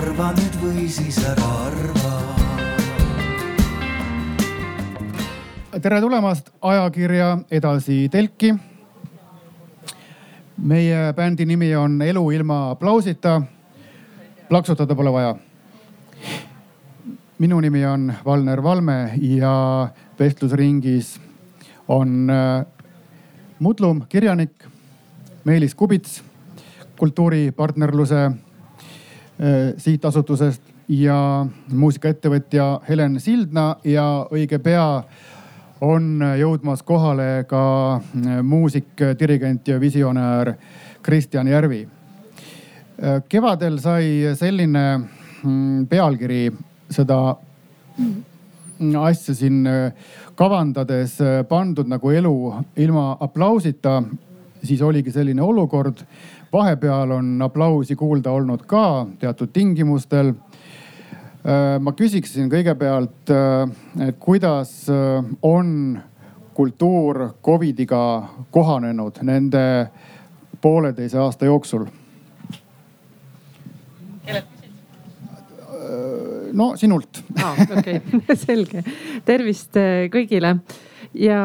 arva nüüd või siis ära arva. tere tulemast ajakirja Edasi telki. meie bändi nimi on Elu ilma aplausita. plaksutada pole vaja. minu nimi on Valner Valme ja vestlusringis on äh, Mudlum, kirjanik, Meelis Kubits kultuuripartnerluse sihtasutusest ja muusikaettevõtja Helen Sildna ja õige pea on jõudmas kohale ka äh, muusik, dirigent ja visionäär Kristjan Järvi. kevadel sai selline mm, pealkiri seda asja siin äh, kavandades äh, pandud nagu elu ilma aplausita, siis oligi selline olukord. Vahepeal on aplausi kuulda olnud ka teatud tingimustel. Äh, ma küsiksin kõigepealt, et kuidas on kultuur Covidiga kohanenud nende pooleteise aasta jooksul? no sinult. okei, selge. tervist kõigile ja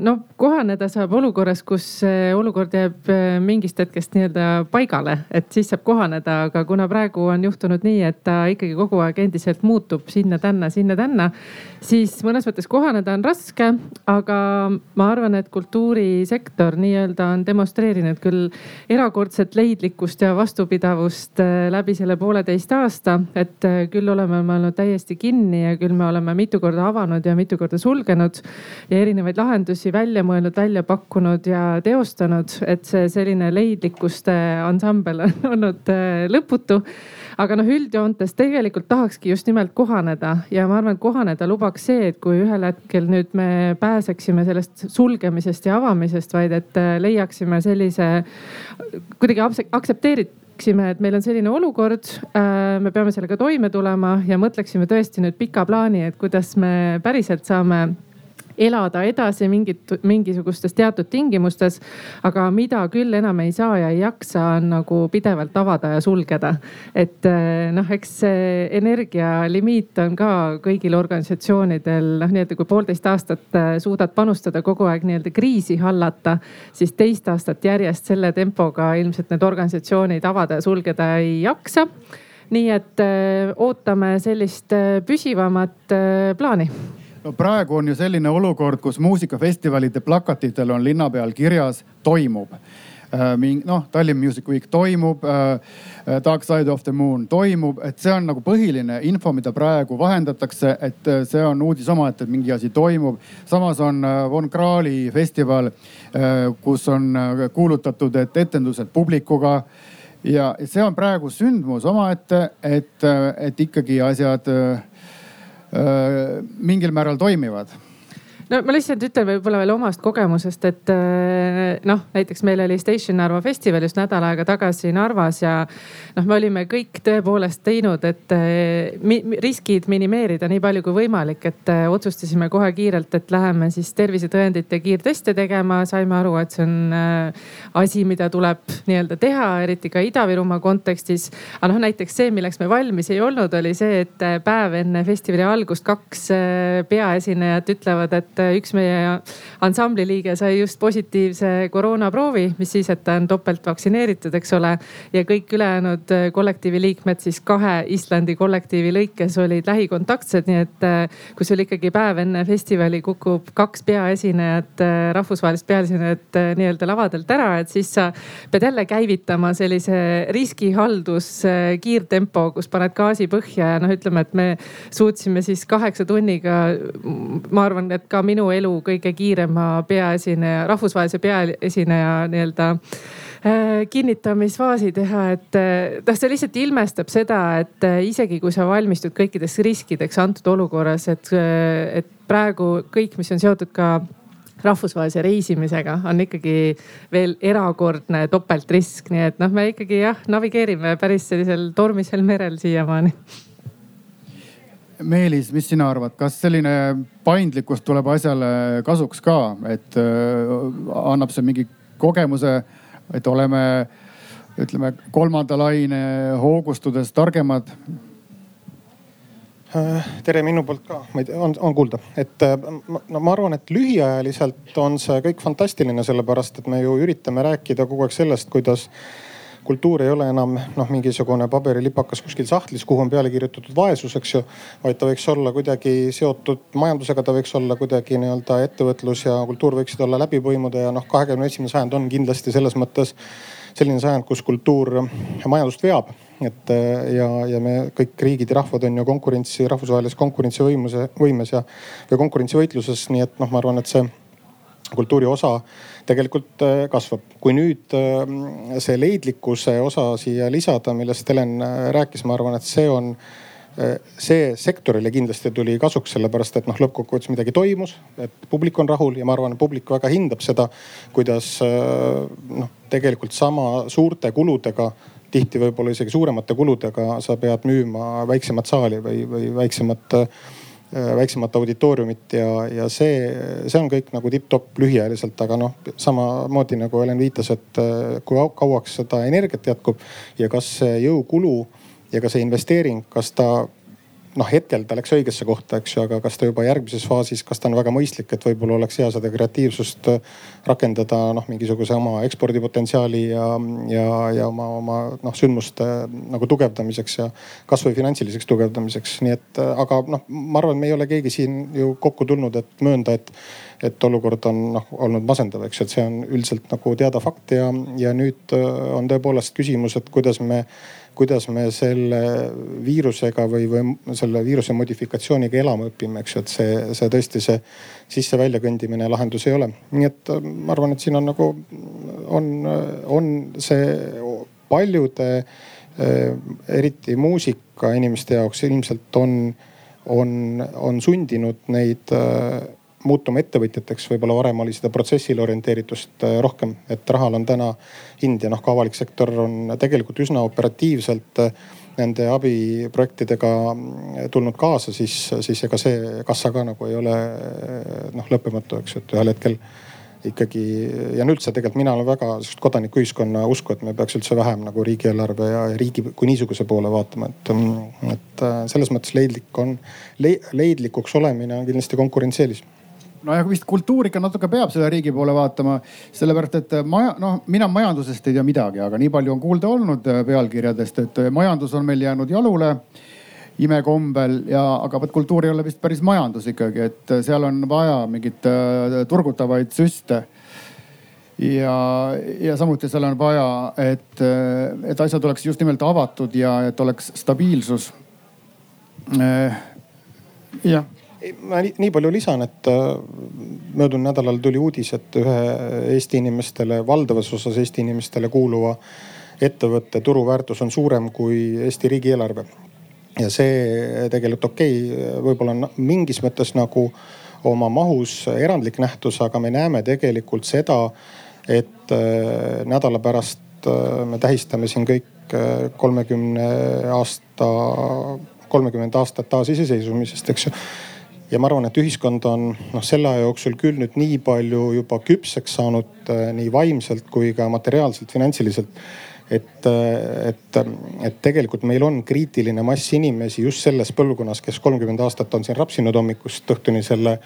no kohaneda saab olukorras, kus olukord jääb äh, mingist hetkest nii-öelda paigale, et siis saab kohaneda, aga kuna praegu on juhtunud nii, et ta ikkagi kogu aeg endiselt muutub sinna-tänna, sinna-tänna, siis mõnes mõttes kohaneda on raske. aga ma arvan, et kultuurisektor nii-öelda on demonstreerinud küll erakordset leidlikkust ja vastupidavust äh, läbi selle pooleteist aasta, et äh, küll oleme me olnud täiesti kinni ja küll me oleme mitu korda avanud ja mitu korda sulgenud ja erinevaid lahendusi välja mõelnud, välja pakkunud ja teostanud, et see selline leidlikkuste ansambel on olnud äh, lõputu. Aga noh, üldjoontes tegelikult tahakski just nimelt kohaneda ja ma arvan, et kohaneda lubaks see, et kui ühel hetkel nüüd me pääseksime sellest sulgemisest ja avamisest, vaid et äh, leiaksime sellise kuidagi aktsepteeriksime, et meil on selline olukord, äh, me peame sellega toime tulema ja mõtleksime tõesti nüüd pika plaani, et kuidas me päriselt saame elada edasi mingit, mingisugustes teatud tingimustes. aga mida küll enam ei saa ja ei jaksa, on nagu pidevalt avada ja sulgeda. et eh, noh, eks see energialimiit on ka kõigil organisatsioonidel noh, nii-öelda kui poolteist aastat eh, suudad panustada kogu aeg nii-öelda kriisi hallata, siis teist aastat järjest selle tempoga ilmselt need organisatsioonid avada ja sulgeda ei jaksa nii et öö, eh, ootame sellist püsivamat öö, plaani no praegu on ju selline olukord, kus muusikafestivalide plakatitel on linna peal kirjas toimub äh, noh, Tallinn Music Week toimub, äh, äh, Dark Side of the Moon toimub, et see on nagu põhiline info, mida praegu vahendatakse, et see on uudis omaette, et mingi asi toimub. samas on Von Krahli festival, kus on kuulutatud, et etendused publikuga ja see on praegu sündmus omaette, et, et ikkagi asjad mingil määral toimivad no ma lihtsalt ütlen võib-olla veel omast kogemusest, et äh, noh, näiteks meil oli Station Narva festival just nädal aega tagasi Narvas ja noh, me olime kõik tõepoolest teinud, et äh, mi riskid minimeerida nii palju kui võimalik, et äh, otsustasime kohe kiirelt, et läheme siis tervisetõendit ja kiirteste tegema. saime aru, et see on asi, mida tuleb nii-öelda teha, eriti ka Ida-Virumaa kontekstis. aga noh, näiteks see, milleks me valmis ei olnud, oli see, et päev enne festivali algust kaks peaesinejat ütlevad, et et äh, üks meie ansambli liige sai just positiivse koroonaproovi, mis siis, et ta on topelt vaktsineeritud, eks ole. ja kõik ülejäänud äh, kollektiivi liikmed siis kahe Islandi kollektiivi lõikes olid lähikontaktsed, nii et äh, kui sul ikkagi päev enne festivali kukub kaks peaesinejat, rahvusvahelist peaesinejat nii-öelda lavadelt ära, et siis sa pead jälle käivitama sellise riskihaldus kiirtempo, kus paned gaasi põhja ja noh, ütleme, et me suutsime siis kaheksa tunniga, ma arvan, et ka minu elu kõige kiirema peaesineja, rahvusvahelise peaesineja nii-öelda äh, kinnitamisfaasi teha, et noh, see lihtsalt ilmestab seda, et äh, isegi kui sa valmistud kõikideks riskideks antud olukorras, et, et praegu kõik, mis on seotud ka rahvusvahelise reisimisega on ikkagi veel erakordne topeltrisk, nii et noh, me ikkagi jah, navigeerime päris sellisel tormisel merel siiamaani Meelis, mis sina arvad, kas selline paindlikkus tuleb asjale kasuks ka, et äh, annab see mingi kogemuse, et oleme ütleme kolmanda laine hoogustudes targemad? Äh, tere minu poolt ka, ma ei tea, on, on kuulda, et äh, no ma arvan, et lühiajaliselt on see kõik fantastiline, sellepärast et me ju üritame rääkida kogu aeg sellest, kuidas kultuur ei ole enam noh, mingisugune paberilipakas kuskil sahtlis, kuhu on peale kirjutatud vaesus, eks ju. vaid ta võiks olla kuidagi seotud majandusega, ta võiks olla kuidagi nii-öelda ettevõtlus ja kultuur võiksid olla läbi põimuda ja noh, kahekümne esimene sajand on kindlasti selles mõttes selline sajand, kus kultuur majandust veab. et ja, ja me kõik riigid ja rahvad on ju konkurentsi, rahvusvahelises konkurentsivõimuse, võimes ja, ja konkurentsivõitluses, nii et noh, ma arvan, et see kultuuri osa tegelikult äh, kasvab. kui nüüd äh, see leidlikkuse osa siia lisada, millest Helen äh, rääkis, ma arvan, et see on see sektorile kindlasti tuli kasuks, sellepärast et noh, lõppkokkuvõttes midagi toimus, et publik on rahul ja ma arvan, publik väga hindab seda, kuidas noh, tegelikult sama suurte kuludega tihti võib-olla isegi suuremate kuludega sa pead müüma väiksemat saali või, või väiksemat, väiksemat auditooriumit ja, ja see, see on kõik nagu tipp-topp lühiajaliselt, aga noh, samamoodi nagu Helen viitas, et kui kauaks seda energiat jätkub ja kas see jõukulu ja ka see investeering, kas ta noh, hetkel ta läks õigesse kohta, eks ju, aga kas ta juba järgmises faasis, kas ta on väga mõistlik, et võib-olla oleks hea seda kreatiivsust äh, rakendada noh, mingisuguse oma ekspordipotentsiaali ja, ja, ja oma, oma noh sündmuste nagu tugevdamiseks ja kasvõi finantsiliseks tugevdamiseks. nii et, äh, aga noh, ma arvan, me ei ole keegi siin ju kokku tulnud, et möönda, et, et olukord on noh olnud masendav, eks ju, et see on üldiselt nagu teada fakt ja, ja nüüd äh, on tõepoolest küsimus, et kuidas me kuidas me selle viirusega või, või selle viiruse modifikatsiooniga elama õpime, eks ju, et see, see tõesti see sisse-välja kõndimine lahendus ei ole. nii et äh, ma arvan, et siin on nagu, on, on see paljude äh, eriti muusikainimeste jaoks ilmselt on, on, on sundinud neid äh, muutuma ettevõtjateks, võib-olla varem oli seda protsessile orienteeritust äh, rohkem, et rahal on täna hind ja noh, ka avalik sektor on tegelikult üsna operatiivselt äh, nende abiprojektidega äh, tulnud kaasa, siis, siis ega see kassa ka nagu ei ole noh lõppematu, eks ju, et ühel hetkel ikkagi ja üldse tegelikult mina olen väga sihukest kodanikuühiskonna usku, et me peaks üldse vähem nagu riigieelarve ja riigi kui niisuguse poole vaatama, et, et selles mõttes leidlik on le,, leidlikuks olemine on kindlasti konkurentsieelis nojah, vist kultuur ikka natuke peab selle riigi poole vaatama, sellepärast et maja, noh, mina majandusest ei tea midagi, aga nii palju on kuulda olnud äh, pealkirjadest, et äh, majandus on meil jäänud jalule imekombel ja, aga vot kultuur ei ole vist päris majandus ikkagi, et äh, seal on vaja mingeid turgutavaid süste ja, ja samuti seal on vaja, et, et asjad oleks just nimelt avatud ja et oleks stabiilsus. jah ma nii, nii palju lisan, et äh, möödunud nädalal tuli uudis, et ühe Eesti inimestele, valdavas osas Eesti inimestele kuuluva ettevõtte turuväärtus on suurem kui Eesti riigieelarve. ja see tegelikult okei okay,, võib-olla on mingis mõttes nagu oma mahus erandlik nähtus, aga me näeme tegelikult seda, et äh, nädala pärast äh, me tähistame siin kõik kolmekümne aasta, kolmekümmend aastat taasiseseisvumisest, eks ju ja ma arvan, et ühiskond on noh, selle aja jooksul küll nüüd nii palju juba küpseks saanud äh, nii vaimselt kui ka materiaalselt, finantsiliselt. et, äh, et, et tegelikult meil on kriitiline mass inimesi just selles põlvkonnas, kes kolmkümmend aastat on siin rapsinud hommikust õhtuni selle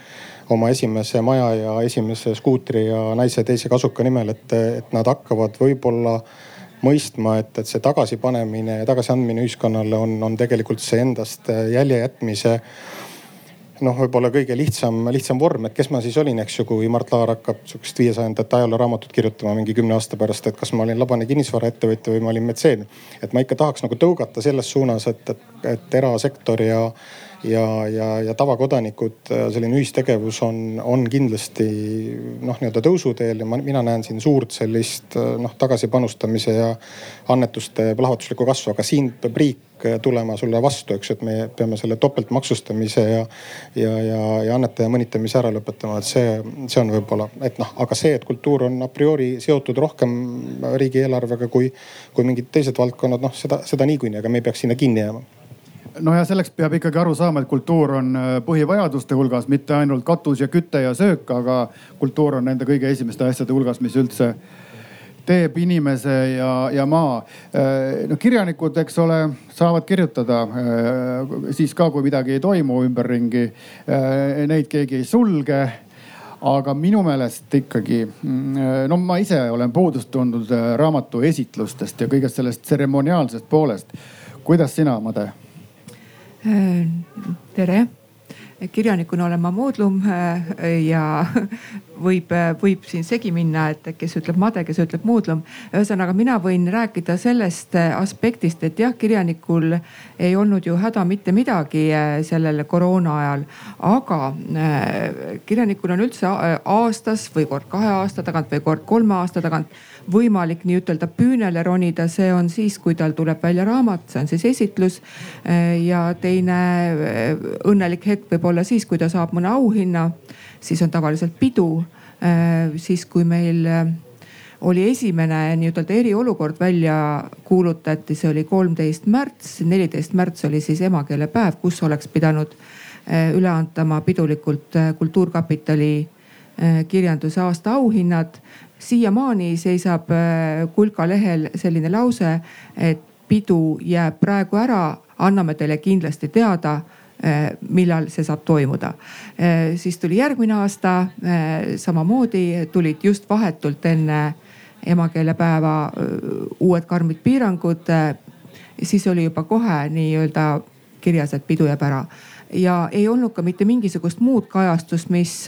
oma esimese maja ja esimese skuutri ja naise teise kasuka nimel, et, et nad hakkavad võib-olla mõistma, et, et see tagasipanemine ja tagasiandmine ühiskonnale on, on tegelikult see endast jälje jätmise noh, võib-olla kõige lihtsam, lihtsam vorm, et kes ma siis olin, eks ju, kui Mart Laar hakkab sihukest viiesajandat ajalooraamatut kirjutama mingi kümne aasta pärast, et kas ma olin labane kinnisvaraettevõtja või ma olin metseen. et ma ikka tahaks nagu tõugata selles suunas, et, et, et erasektor ja ja, ja, ja tavakodanikud, äh, selline ühistegevus on, on kindlasti noh, nii-öelda tõusuteel ja ma, mina näen siin suurt sellist äh, noh, tagasipanustamise ja annetuste plahvatuslikku kasvu, aga siin peab riik äh, tulema sulle vastu, eks ju, et me peame selle topeltmaksustamise ja, ja, ja, ja annetaja mõnitamise ära lõpetama, et see, see on võib-olla, et noh, aga see, et kultuur on a priori seotud rohkem riigieelarvega kui, kui mingid teised valdkonnad, noh seda, seda niikuinii, aga me ei peaks sinna kinni jääma no ja selleks peab ikkagi aru saama, et kultuur on äh, põhivajaduste hulgas, mitte ainult katus ja küte ja söök, aga kultuur on nende kõige esimeste asjade hulgas, mis üldse teeb inimese ja, ja maa. no kirjanikud, eks ole, saavad kirjutada siis ka, kui midagi ei toimu ümberringi. Neid keegi ei sulge aga minu meelest ikkagi, mm, no ma ise olen puudust tundnud raamatu esitlustest ja kõigest sellest tseremoniaalsest poolest. kuidas sina, Made? Tere! Kirjanikuna olen ma moodlum ja võib, võib siin segi minna, et kes ütleb made, kes ütleb moodlum. ühesõnaga, mina võin rääkida sellest aspektist, et jah, kirjanikul ei olnud ju häda mitte midagi eh, sellel koroona ajal, aga kirjanikul on üldse aastas või kord kahe aasta tagant või kord kolme aasta tagant võimalik nii-ütelda püünele ronida, see on siis, kui tal tuleb välja raamat, see on siis esitlus. Ja teine õnnelik hetk võib olla siis, kui ta saab mõne auhinna siis on tavaliselt pidu. Äh, siis kui meil äh, oli esimene nii-ütelda eriolukord välja kuulutati, see oli kolmteist märts, neliteist märts oli siis emakeelepäev, kus oleks pidanud äh, üle antama pidulikult Kultuurkapitali kirjanduse aasta auhinnad. siiamaani seisab Kulka lehel selline lause, et pidu jääb praegu ära, anname teile kindlasti teada millal see saab toimuda. Eh, siis tuli järgmine aasta, eh, samamoodi tulid just vahetult enne emakeelepäeva uued karmid piirangud. siis oli juba kohe nii-öelda kirjas, et pidu jääb ära ja ei olnud ka mitte mingisugust muud kajastust, mis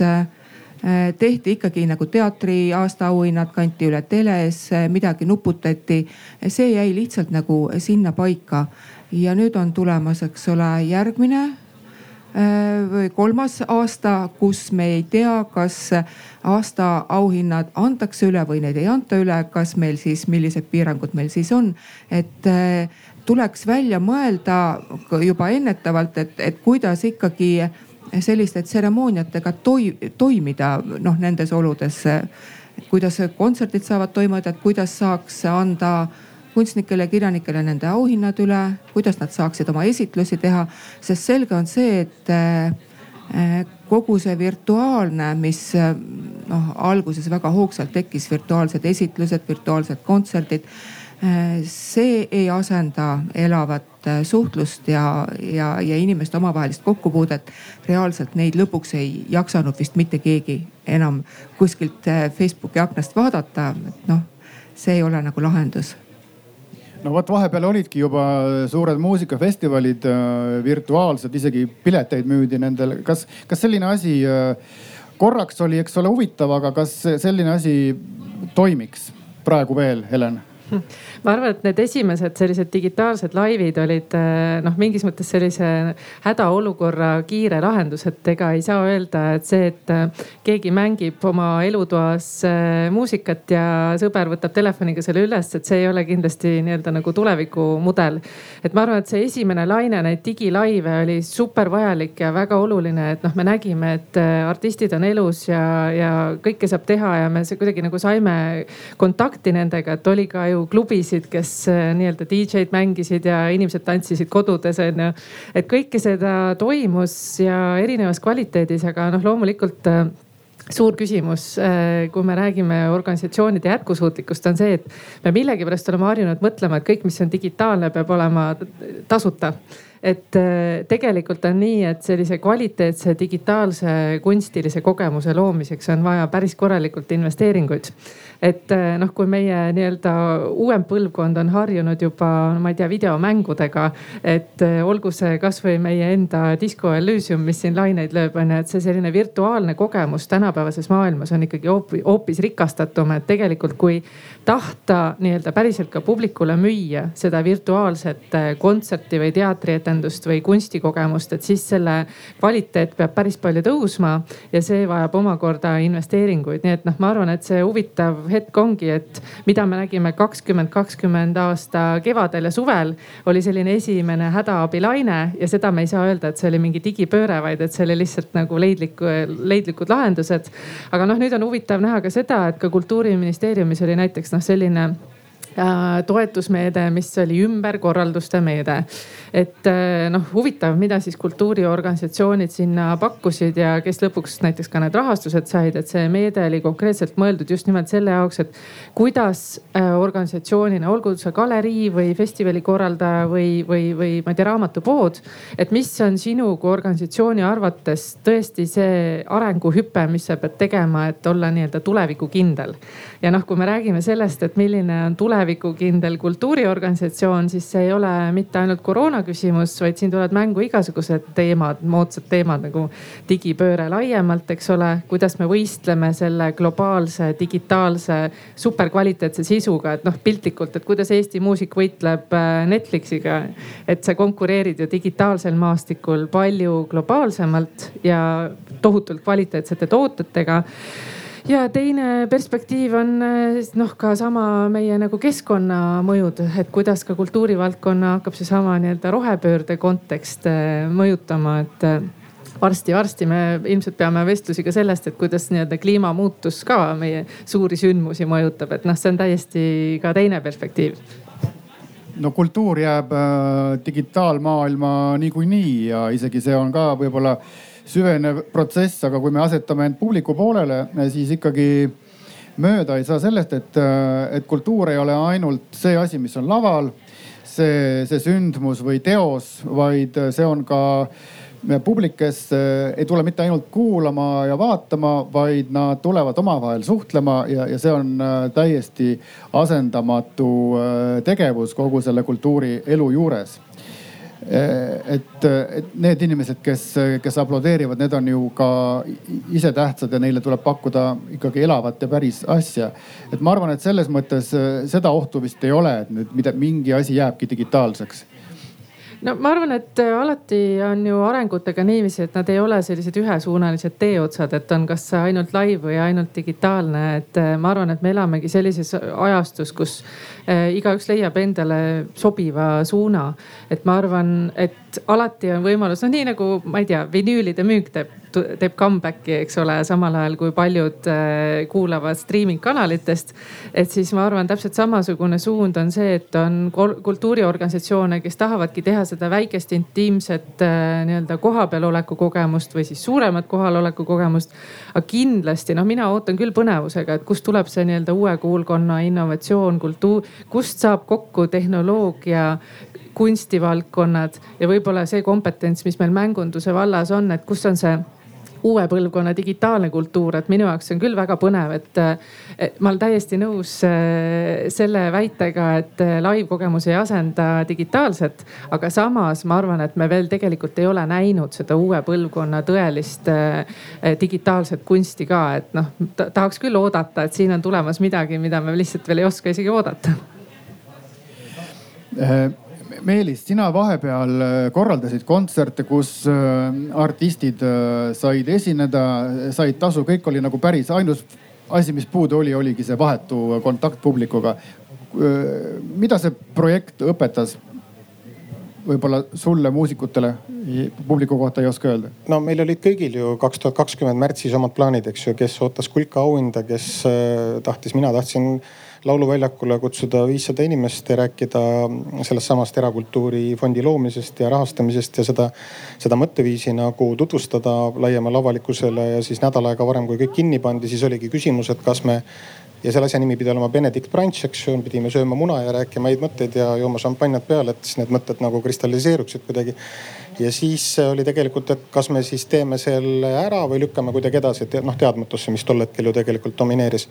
tehti ikkagi nagu teatri aastaauhinnad kanti üle teles, midagi nuputati. see jäi lihtsalt nagu sinna paika ja nüüd on tulemas, eks ole, järgmine äh, või kolmas aasta, kus me ei tea, kas aasta auhinnad antakse üle või neid ei anta üle, kas meil siis, millised piirangud meil siis on. et äh, tuleks välja mõelda juba ennetavalt, et, et kuidas ikkagi selliste tseremooniatega toi, toimida noh nendes oludes. kuidas kontserdid saavad toimuda, et kuidas saaks anda kunstnikele ja kirjanikele nende auhinnad üle, kuidas nad saaksid oma esitlusi teha. sest selge on see, et eh, kogu see virtuaalne, mis eh, noh alguses väga hoogsalt tekkis, virtuaalsed esitlused, virtuaalsed kontserdid. Eh, see ei asenda elavat suhtlust ja, ja, ja inimeste omavahelist kokkupuudet. reaalselt neid lõpuks ei jaksanud vist mitte keegi enam kuskilt Facebooki aknast vaadata, et noh, see ei ole nagu lahendus no vot, vahepeal olidki juba suured muusikafestivalid äh, virtuaalsed, isegi pileteid müüdi nendel. kas, kas selline asi äh, korraks oli, eks ole, huvitav, aga kas selline asi toimiks praegu veel, Helen? ma arvan, et need esimesed sellised digitaalsed laivid olid eh, noh, mingis mõttes sellise hädaolukorra kiire lahendus, et ega ei saa öelda, et see, et eh, keegi mängib oma elutoas eh, muusikat ja sõber võtab telefoniga selle üles, et see ei ole kindlasti nii-öelda nagu tulevikumudel. et ma arvan, et see esimene laine neid digilaive oli super vajalik ja väga oluline, et noh, me nägime, et artistid on elus ja, ja kõike saab teha ja me kuidagi nagu saime kontakti nendega, et oli ka ju ju klubisid, kes äh, nii-öelda DJ-d mängisid ja inimesed tantsisid kodudes on ju. et kõike seda toimus ja erinevas kvaliteedis, aga noh, loomulikult äh, suur küsimus, äh, kui me räägime organisatsioonide jätkusuutlikkust, on see, et me millegipärast oleme harjunud mõtlema, et kõik, mis on digitaalne, peab olema tasuta et tegelikult on nii, et sellise kvaliteetse digitaalse kunstilise kogemuse loomiseks on vaja päris korralikult investeeringuid. Et eh, noh, kui meie nii-öelda uuem põlvkond on harjunud juba, ma ei tea, videomängudega, et eh, olgu see kasvõi meie enda Disco Elysium, mis siin laineid lööb, on ju, et see selline virtuaalne kogemus tänapäevases maailmas on ikkagi hoopis, hoopis rikastatum, et tegelikult kui tahta nii-öelda päriselt ka publikule müüa seda virtuaalset kontserti või teatrietendust või kunstikogemust, et siis selle kvaliteet peab päris palju tõusma ja see vajab omakorda investeeringuid, nii et noh, ma arvan, et see huvitav hetk ongi, et mida me nägime kakskümmend, kakskümmend aasta kevadel ja suvel, oli selline esimene hädaabilaine ja seda me ei saa öelda, et see oli mingi digipööre, vaid et see oli lihtsalt nagu leidlik, leidlikud lahendused. aga noh, nüüd on huvitav näha ka seda, et ka kultuuriministeeriumis oli näiteks noh, selline toetusmeede, mis oli ümberkorralduste meede. et äh, noh, huvitav, mida siis kultuuriorganisatsioonid sinna pakkusid ja kes lõpuks näiteks ka need rahastused said, et see meede oli konkreetselt mõeldud just nimelt selle jaoks, et kuidas äh, organisatsioonina, olgu see galerii või festivali korraldaja või, või, või ma ei tea, raamatupood. et mis on sinu kui organisatsiooni arvates tõesti see arenguhüpe, mis sa pead tegema, et olla nii-öelda tulevikukindel. ja noh, kui me räägime sellest, et milline on tulevikukindel kultuuriorganisatsioon, siis see ei ole mitte ainult koroona küsimus, vaid siin tulevad mängu igasugused teemad, moodsad teemad nagu digipööre laiemalt, eks ole. kuidas me võistleme selle globaalse digitaalse superkvaliteetse sisuga, et noh piltlikult, et kuidas Eesti muusik võitleb äh, Netflixiga. et sa konkureerid ju digitaalsel maastikul palju globaalsemalt ja tohutult kvaliteetsete tootetega ja teine perspektiiv on eh, noh, ka sama meie nagu keskkonnamõjud, et kuidas ka kultuurivaldkonna hakkab seesama nii-öelda rohepöörde kontekst eh, mõjutama, et varsti-varsti eh, me ilmselt peame vestlusi ka sellest, et kuidas nii-öelda kliimamuutus ka meie suuri sündmusi mõjutab, et noh, see on täiesti ka teine perspektiiv. No kultuur jääb digitaalmaailma niikuinii ja isegi see on ka võib-olla äh, süvenev protsess, aga kui me asetame end publiku poolele, siis ikkagi mööda ei saa sellest, et, et kultuur ei ole ainult see asi, mis on laval, see, see sündmus või teos, vaid see on ka publik, kes ei tule mitte ainult kuulama ja vaatama, vaid nad tulevad omavahel suhtlema ja, ja see on täiesti asendamatu tegevus kogu selle kultuurielu juures et, et need inimesed, kes, kes aplodeerivad, need on ju ka ise tähtsad ja neile tuleb pakkuda ikkagi elavat ja päris asja. et ma arvan, et selles mõttes eh, seda ohtu vist ei ole, et nüüd mida, mingi asi jääbki digitaalseks no ma arvan, et äh, alati on ju arengutega niiviisi, et nad ei ole sellised ühesuunalised teeotsad, et on kas ainult live või ainult digitaalne, et ma arvan, et me elamegi sellises ajastus, kus igaüks leiab endale sobiva suuna. et ma arvan, et alati on võimalus, noh nii nagu ma ei tea, vinüülide müük teeb teeb comeback'i, eks ole, samal ajal kui paljud äh, kuulavad streaming kanalitest. et siis ma arvan, täpselt samasugune suund on see, et on kultuuriorganisatsioone, kes tahavadki teha seda väikest intiimset äh, nii-öelda kohapeal oleku kogemust või siis suuremat kohaloleku kogemust. aga kindlasti noh, mina ootan küll põnevusega, et kust tuleb see nii-öelda uue kuulkonna innovatsioon, kultuur, kust saab kokku tehnoloogia kunstivaldkonnad ja võib-olla see kompetents, mis meil mängunduse vallas on, et kus on see uue põlvkonna digitaalne kultuur, et minu jaoks see on küll väga põnev, et, et ma olen täiesti nõus äh, selle väitega, et äh, live kogemus ei asenda digitaalset. aga samas ma arvan, et me veel tegelikult ei ole näinud seda uue põlvkonna tõelist äh, digitaalset kunsti ka, et noh tahaks küll oodata, et siin on tulemas midagi, mida me lihtsalt veel ei oska isegi oodata Meelis, sina vahepeal äh, korraldasid kontserte, kus äh, artistid äh, said esineda, said tasu, kõik oli nagu päris, ainus asi, mis puudu oli, oligi see vahetu kontakt publikuga. mida see projekt õpetas? võib-olla sulle, muusikutele, publiku kohta ei oska öelda? no meil olid kõigil ju kaks tuhat kakskümmend märtsis omad plaanid, eks ju, kes ootas kulka auhinda, kes tahtis, mina tahtsin lauluväljakule kutsuda viissada inimest ja rääkida sellest samast erakultuurifondi loomisest ja rahastamisest ja seda, seda mõtteviisi nagu tutvustada laiemale avalikkusele ja siis nädal aega varem, kui kõik kinni pandi, siis oligi küsimus, et kas me ja selle asja nimi pidi olema Benedict Brunch, eks ju, pidime sööma muna ja rääkima häid mõtteid ja jooma šampanjat peale, et siis need mõtted nagu kristalliseeruksid kuidagi. ja siis oli tegelikult, et kas me siis teeme selle ära või lükkame kuidagi edasi, et noh teadmatusse, mis tol hetkel ju tegelikult domineeris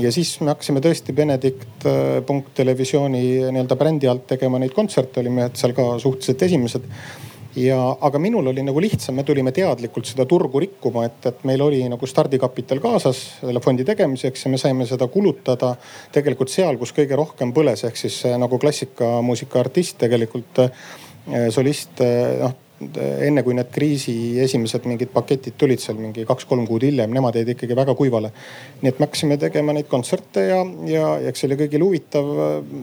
ja siis me hakkasime tõesti Benedikt äh, punkt televisiooni nii-öelda brändi alt tegema neid kontserte, olime seal ka suhteliselt esimesed. Ja, aga minul oli nagu lihtsam, me tulime teadlikult seda turgu rikkuma, et, et meil oli nagu stardikapital kaasas selle fondi tegemiseks ja me saime seda kulutada tegelikult seal, kus kõige rohkem põles, ehk siis nagu klassikamuusika artist tegelikult äh, solist, äh, noh enne kui need kriisi esimesed mingid paketid tulid seal mingi kaks-kolm kuud hiljem, nemad jäid ikkagi väga kuivale. nii et me hakkasime tegema neid kontserte ja, ja, eks see oli kõigile huvitav.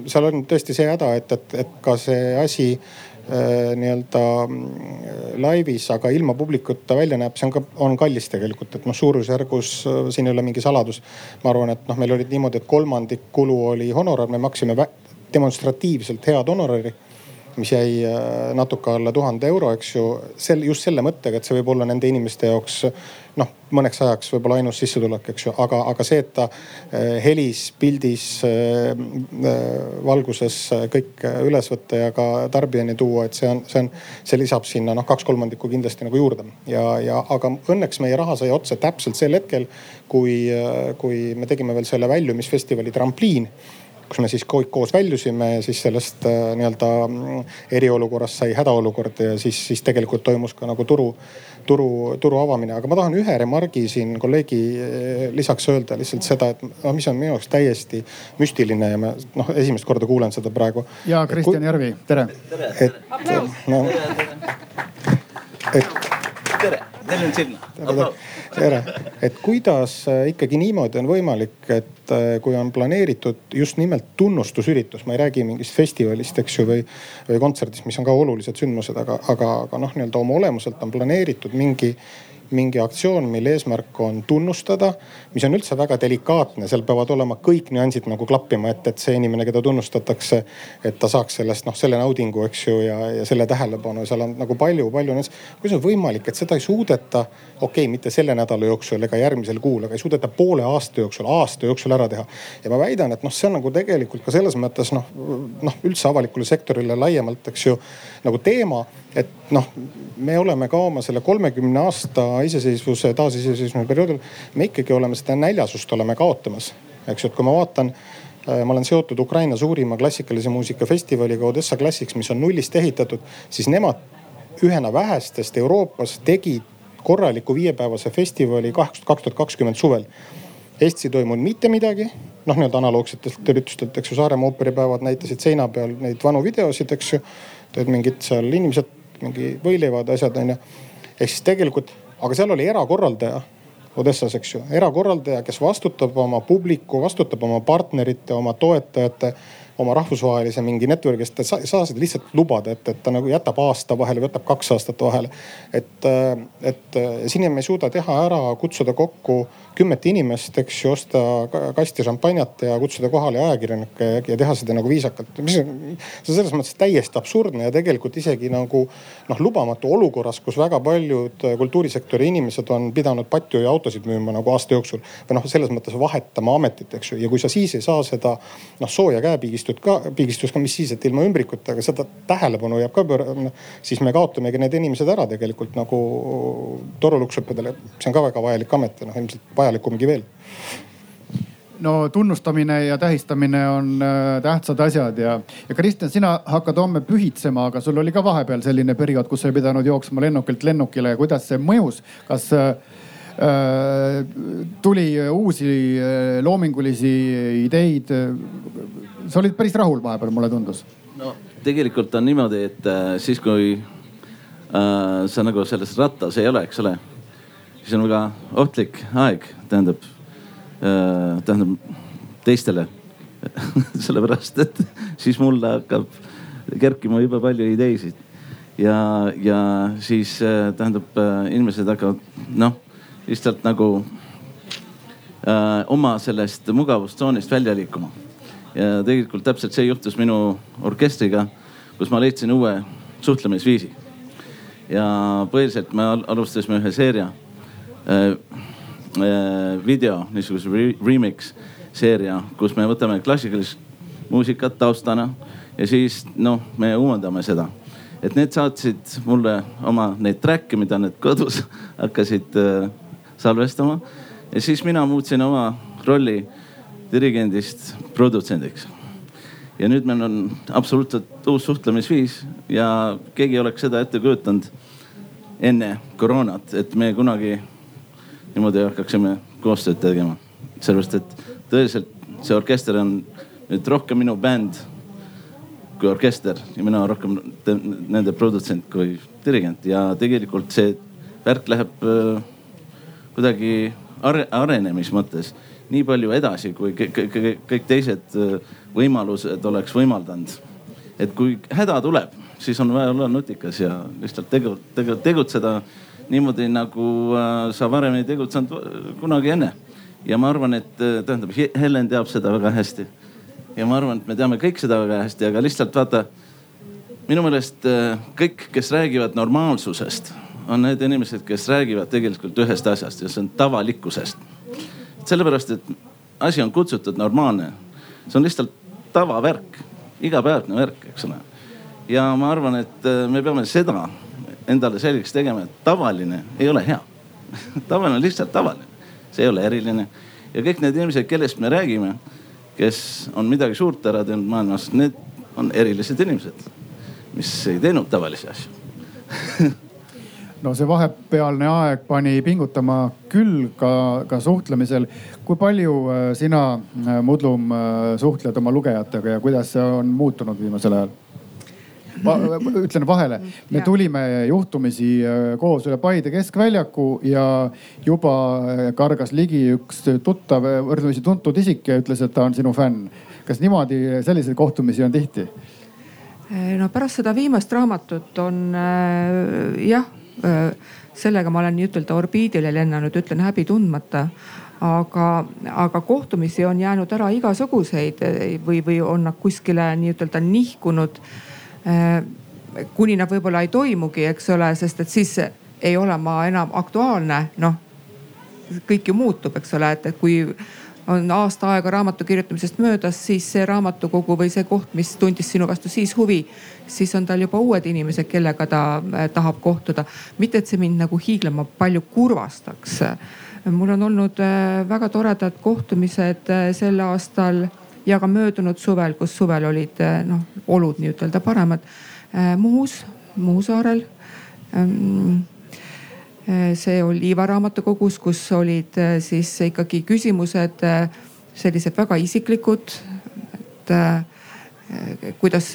seal on tõesti see häda, et, et, et ka see asi äh, nii-öelda äh, laivis, aga ilma publikuta välja näeb, see on ka, on kallis tegelikult, et noh, suurusjärgus siin ei ole mingi saladus. ma arvan, et noh, meil olid niimoodi, et kolmandik kulu oli honorar, me maksime demonstratiivselt head honorari mis jäi natuke alla tuhande euro, eks ju. sel, just selle mõttega, et see võib olla nende inimeste jaoks noh, mõneks ajaks võib-olla ainus sissetulek, eks ju, aga, aga see, et ta helis, pildis, valguses kõik üles võtta ja ka tarbijani tuua, et see on, see on, see lisab sinna noh, kaks kolmandikku kindlasti nagu juurde. ja, ja aga õnneks meie raha sai otsa täpselt sel hetkel, kui, kui me tegime veel selle väljumisfestivali trampliin kus me siis kõik koos väljusime ja siis sellest äh, nii-öelda mm, eriolukorrast sai hädaolukord ja siis, siis tegelikult toimus ka nagu turu, turu, turu avamine. aga ma tahan ühe remargi siin kolleegi äh, lisaks öelda lihtsalt seda, et no mis on minu jaoks täiesti müstiline ja ma noh, esimest korda kuulen seda praegu. ja Kristjan Järvi, tere. et no. et tere, teil on sinna tere, et kuidas äh, ikkagi niimoodi on võimalik, et äh, kui on planeeritud just nimelt tunnustusüritus, ma ei räägi mingist festivalist, eks ju, või, või kontserdist, mis on ka olulised sündmused, aga, aga, aga noh, nii-öelda oma olemuselt on planeeritud mingi mingi aktsioon, mille eesmärk on tunnustada, mis on üldse väga delikaatne, seal peavad olema kõik nüansid nagu klappima, et, et see inimene, keda tunnustatakse, et ta saaks sellest noh, selle naudingu, eks ju, ja, ja selle tähelepanu, seal on nagu palju-palju. kuidas on võimalik, et seda ei suudeta, okei okay,, mitte selle nädala jooksul ega järgmisel kuul, aga ei suudeta poole aasta jooksul, aasta jooksul ära teha. ja ma väidan, et noh, see on nagu tegelikult ka selles mõttes noh, noh üldse avalikule sektorile laiemalt, eks ju, nagu teema et noh, me oleme ka oma selle kolmekümne aasta iseseisvuse, taasiseseisvumise perioodil, me ikkagi oleme seda näljasust oleme kaotamas. eks ju, et kui ma vaatan, äh, ma olen seotud Ukraina suurima klassikalise muusika festivaliga Odessa Classics, mis on nullist ehitatud, siis nemad ühena vähestest Euroopas tegid korraliku viiepäevase festivali kaks tuhat kakskümmend suvel. Eestis ei toimunud mitte midagi, noh nii-öelda analoogsetelt üritustelt, eks ju, Saaremaa ooperipäevad näitasid seina peal neid vanu videosid, eks ju. Et mingid seal inimesed mingi võileivad, asjad onju. ehk siis tegelikult, aga seal oli erakorraldaja Odessas, eks ju, erakorraldaja, kes vastutab oma publiku, vastutab oma partnerite, oma toetajate oma rahvusvahelise mingi network'i, sest ta ei saa seda lihtsalt lubada, et, et ta nagu jätab aasta vahele, võtab kaks aastat vahele. et, et siin me ei suuda teha ära, kutsuda kokku kümmet inimest, eks ju, osta kasti šampanjat ja kutsuda kohale ajakirjanikke ja, teha seda nagu viisakalt. mis on, see on selles mõttes täiesti absurdne ja tegelikult isegi nagu noh, lubamatu olukorras, kus väga paljud kultuurisektori inimesed on pidanud patju ja autosid müüma nagu aasta jooksul. või noh, selles mõttes vahetama ametit, eks ju, ja kui sa siis ei saa seda noh sooja käepiigistust ka, piigistust ka, mis siis, et ilma ümbrikutega seda tähelepanu jääb ka pöörama, siis me kaotamegi need inimesed ära tegelikult nagu toruluksõppedele. see on ka väga vajalik amet ja noh ilmselt vajalikumgi veel no tunnustamine ja tähistamine on äh, tähtsad asjad ja, ja Kristjan, sina hakkad homme pühitsema, aga sul oli ka vahepeal selline periood, kus sa ei pidanud jooksma lennukilt lennukile. kuidas see mõjus, kas äh, äh tuli uusi äh, loomingulisi ideid? sa olid päris rahul vahepeal, mulle tundus. no tegelikult on niimoodi, et äh, siis kui äh, sa nagu selles rattas ei ole, eks ole siis on väga ohtlik aeg, tähendab äh,, tähendab teistele sellepärast, et siis mulle hakkab kerkima jube palju ideisid. ja, ja siis äh, tähendab äh, inimesed hakkavad noh, lihtsalt nagu äh, oma sellest mugavustsoonist välja liikuma. ja tegelikult täpselt see juhtus minu orkestriga, kus ma leidsin uue suhtlemisviisi. ja põhiliselt me alustasime ühe seeria video, niisuguse remix seeria, kus me võtame klassikalist muusikat taustana ja siis noh, me uuendame seda. et need saatsid mulle oma neid track'e, mida need kodus hakkasid äh, salvestama ja siis mina muutsin oma rolli dirigendist produtsendiks. ja nüüd meil on absoluutselt uus suhtlemisviis ja keegi ei oleks seda ette kujutanud enne koroonat, et me kunagi niimoodi hakkaksime koostööd tegema. sellepärast, et tõeliselt see orkester on nüüd rohkem minu bänd kui orkester ja mina rohkem nende produtsent kui dirigent ja tegelikult see värk läheb äh, kuidagi are, arenemis mõttes nii palju edasi, kui kõik teised äh, võimalused oleks võimaldanud. et kui häda tuleb, siis on vaja olla nutikas ja lihtsalt tegu, tegu, tegutseda niimoodi nagu äh, sa varem ei tegutsenud kunagi enne. ja ma arvan, et äh, tähendab, Helen teab seda väga hästi. ja ma arvan, et me teame kõik seda väga hästi, aga lihtsalt vaata. minu meelest äh, kõik, kes räägivad normaalsusest, on need inimesed, kes räägivad tegelikult ühest asjast ja see on tavalikkusest. sellepärast, et asi on kutsutud normaalne, see on lihtsalt tavavärk, igapäevane värk, eks ole. ja ma arvan, et äh, me peame seda endale selgeks tegema, et tavaline ei ole hea tavaline on lihtsalt tavaline, see ei ole eriline ja kõik need inimesed, kellest me räägime kes on midagi suurt ära teinud maailmas, need on erilised inimesed, mis ei teinud tavalisi asju no see vahepealne aeg pani pingutama küll ka, ka suhtlemisel. kui palju äh, sina, äh, Mudlum, äh, suhtled oma lugejatega ja kuidas see on muutunud viimasel ajal? Ma ütlen vahele, me tulime juhtumisi koos üle Paide keskväljaku ja juba kargas ligi üks tuttav, võrdlemisi tuntud isik ja ütles, et ta on sinu fänn. kas niimoodi selliseid kohtumisi on tihti? no pärast seda viimast raamatut on äh, jah äh,, sellega ma olen nii-ütelda orbiidile lennanud, ütlen häbi tundmata aga, aga kohtumisi on jäänud ära igasuguseid või, või on nad kuskile nii-ütelda nihkunud äh, Äh, kuni nad võib-olla ei toimugi, eks ole, sest et siis ei ole ma enam aktuaalne, noh. kõik ju muutub, eks ole, et, et kui on aasta aega raamatu kirjutamisest möödas, siis see raamatukogu või see koht, mis tundis sinu vastu siis huvi, siis on tal juba uued inimesed, kellega ta äh, tahab kohtuda. mitte, et see mind nagu hiiglama palju kurvastaks. mul on olnud äh, väga toredad kohtumised sel aastal ja ka möödunud suvel, kus suvel olid eh, noh olud nii-ütelda paremad. Eh, Muhus, Muhu saarel. Ehm, eh, see oli Iva raamatukogus, kus olid siis ikkagi küsimused sellised väga isiklikud. et kuidas,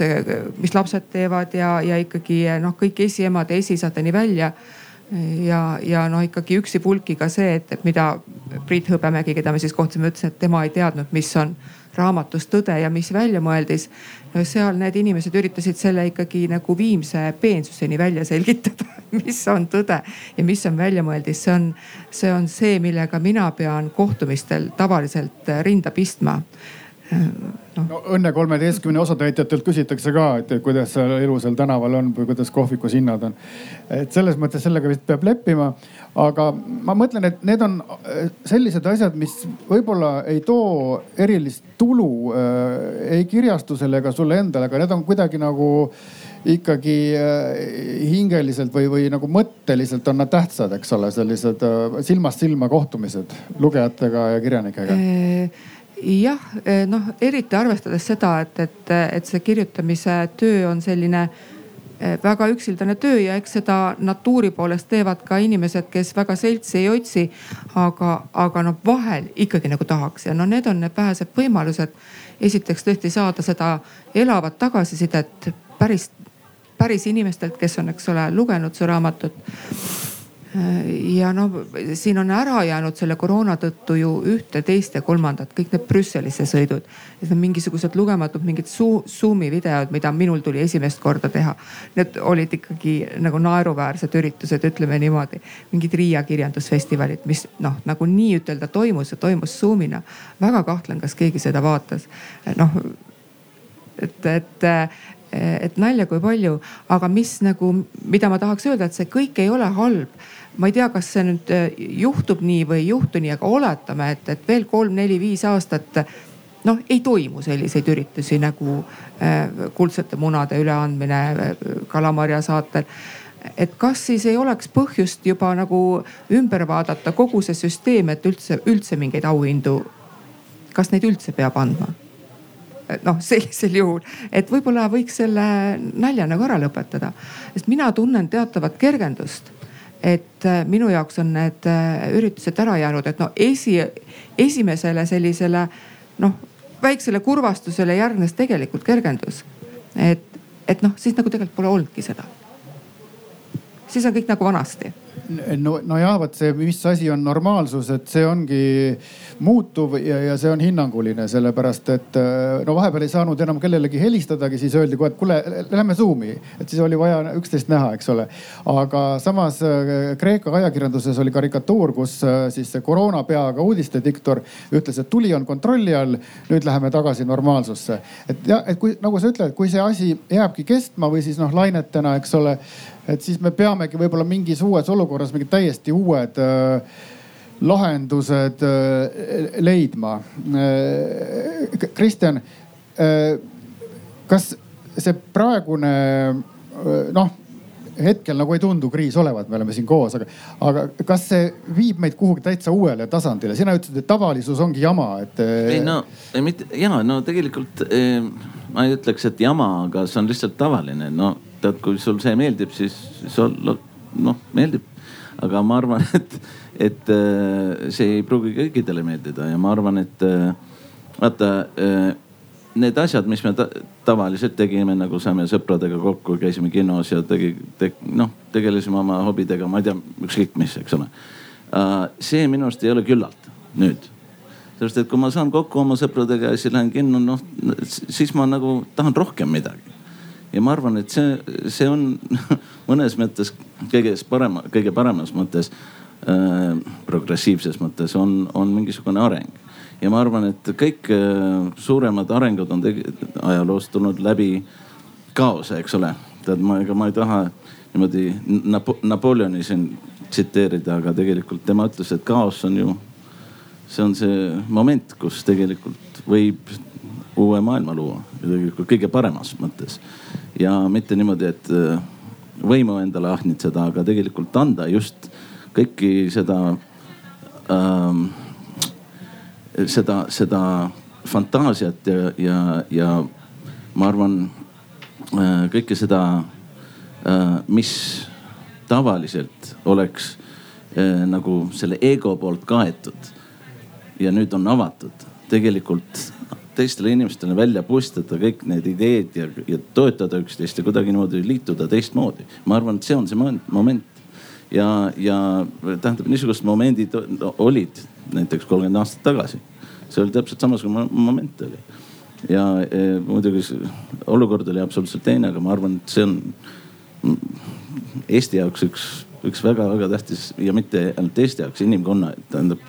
mis lapsed teevad ja, ja ikkagi noh, kõik esiemade esiisadeni välja ja, ja noh, ikkagi üksipulki ka see, et, et mida Priit Hõbemägi, keda me siis kohtusime, ütles, et tema ei teadnud, mis on raamatus Tõde ja mis välja mõeldis. seal need inimesed üritasid selle ikkagi nagu viimse peensuseni välja selgitada, mis on tõde ja mis on väljamõeldis, see on, see on see, millega mina pean kohtumistel tavaliselt rinda pistma no.. no Õnne kolmeteistkümne osatäitjatelt küsitakse ka, et kuidas elu seal tänaval on või kuidas kohvikus hinnad on. et selles mõttes sellega vist peab leppima. aga ma mõtlen, et need on äh, sellised asjad, mis võib-olla ei too erilist tulu äh, ei kirjastusele ega sulle endale, aga need on kuidagi nagu ikkagi äh, hingeliselt või, või nagu mõtteliselt on nad tähtsad, eks ole, sellised silmast silma kohtumised lugejatega ja kirjanikega jah, eh, noh eriti arvestades seda, et, et, et see kirjutamise töö on selline eh, väga üksildane töö ja eks seda natuuri poolest teevad ka inimesed, kes väga seltsi ei otsi. aga, aga noh, vahel ikkagi nagu tahaks ja no need on need vähesed võimalused. esiteks tõesti saada seda elavat tagasisidet päris, päris inimestelt, kes on, eks ole, lugenud su raamatut ja no siin on ära jäänud selle koroona tõttu ju ühte, teist ja kolmandat, kõik need Brüsselisse sõidud. Need on mingisugused lugematud mingid Zoom'i videod, mida minul tuli esimest korda teha. Need olid ikkagi nagu naeruväärsed üritused, ütleme niimoodi. mingid Riia kirjandusfestivalid, mis noh, nagu nii-ütelda toimus ja toimus Zoom'ina. väga kahtlen, kas keegi seda vaatas. noh, et, et et nalja kui palju, aga mis nagu, mida ma tahaks öelda, et see kõik ei ole halb ma ei tea, kas see nüüd äh, juhtub nii või ei juhtu nii, aga oletame, et, et veel kolm-neli-viis aastat noh, ei toimu selliseid üritusi nagu äh, kuldsete munade üleandmine äh, Kalamarja saatel. et kas siis ei oleks põhjust juba nagu ümber vaadata kogu see süsteem, et üldse, üldse mingeid auhindu, kas neid üldse peab andma? Noh, sellisel juhul, et võib-olla võiks selle nalja nagu ära lõpetada, sest mina tunnen teatavat kergendust et äh, minu jaoks on need äh, üritused ära jäänud, et no esi, esimesele sellisele noh, väiksele kurvastusele järgnes tegelikult kergendus. et, et noh, siis nagu tegelikult pole olnudki seda. Siis on kõik nagu vanasti no, nojah, vot see, mis asi on normaalsus, et see ongi muutuv ja, ja see on hinnanguline, sellepärast et äh, no vahepeal ei saanud enam kellelegi helistadagi, siis öeldi kohe, et kuule, lähme Zoom'i, et siis oli vaja üksteist näha, eks ole. aga samas äh, Kreeka ajakirjanduses oli karikatuur, kus äh, siis see koroona peaga uudistediktor ütles, et tuli on kontrolli all, nüüd läheme tagasi normaalsusse. et jah, et kui nagu sa ütled, kui see asi jääbki kestma või siis noh lainetena, eks ole et siis me peamegi võib-olla mingis uues olukorras mingid täiesti uued äh, lahendused äh, leidma äh,. Kristjan kas see praegune noh hetkel nagu ei tundu kriis olevat, me oleme siin koos, aga, aga kas see viib meid kuhugi täitsa uuele tasandile? sina ütlesid, et tavalisus ongi jama, et. Ei no mitte ja no tegelikult eh, ma ei ütleks, et jama, aga see on lihtsalt tavaline, no tead, kui sul see meeldib, siis sul noh meeldib. aga ma arvan, et, et äh, see ei pruugi kõikidele meeldida ja ma arvan, et äh, vaata äh, need asjad, mis me ta tavaliselt tegime, nagu saime sõpradega kokku, käisime kinos ja tegi te,, noh tegelesime oma hobidega, ma ei tea, ükskõik mis, eks ole. see minu arust ei ole küllalt nüüd sellepärast, et kui ma saan kokku oma sõpradega ja siis lähen kinno, noh siis ma nagu tahan rohkem midagi ja ma arvan, et see, see on mõnes mõttes kõige parema, kõige paremas mõttes äh,, progressiivses mõttes on, on mingisugune areng. ja ma arvan, et kõik äh, suuremad arengud on ajaloos tulnud läbi kaose, eks ole. tead, ma, ega ma ei taha niimoodi Napo Napoleoni siin tsiteerida, aga tegelikult tema ütles, et kaos on ju, see on see moment, kus tegelikult võib uue maailma luua tegelikult kõige paremas mõttes. ja mitte niimoodi, et äh, võimu endale ahnitseda, aga tegelikult anda just kõiki seda ähm,, seda, seda fantaasiat ja, ja, ja ma arvan äh, kõike seda äh,, mis tavaliselt oleks nagu selle ego poolt kaetud ja nüüd on avatud tegelikult teistele inimestele välja puistada kõik need ideed ja, ja toetada üksteist ja kuidagi niimoodi liituda teistmoodi. ma arvan, et see on see moment. ja, ja tähendab, niisugused momendid olid näiteks kolmkümmend aastat tagasi. see oli täpselt samasugune moment oli. ja e, muidugi olukord oli absoluutselt teine, aga ma arvan, et see on Eesti jaoks üks, üks väga-väga tähtis ja mitte ainult Eesti jaoks, inimkonna, tähendab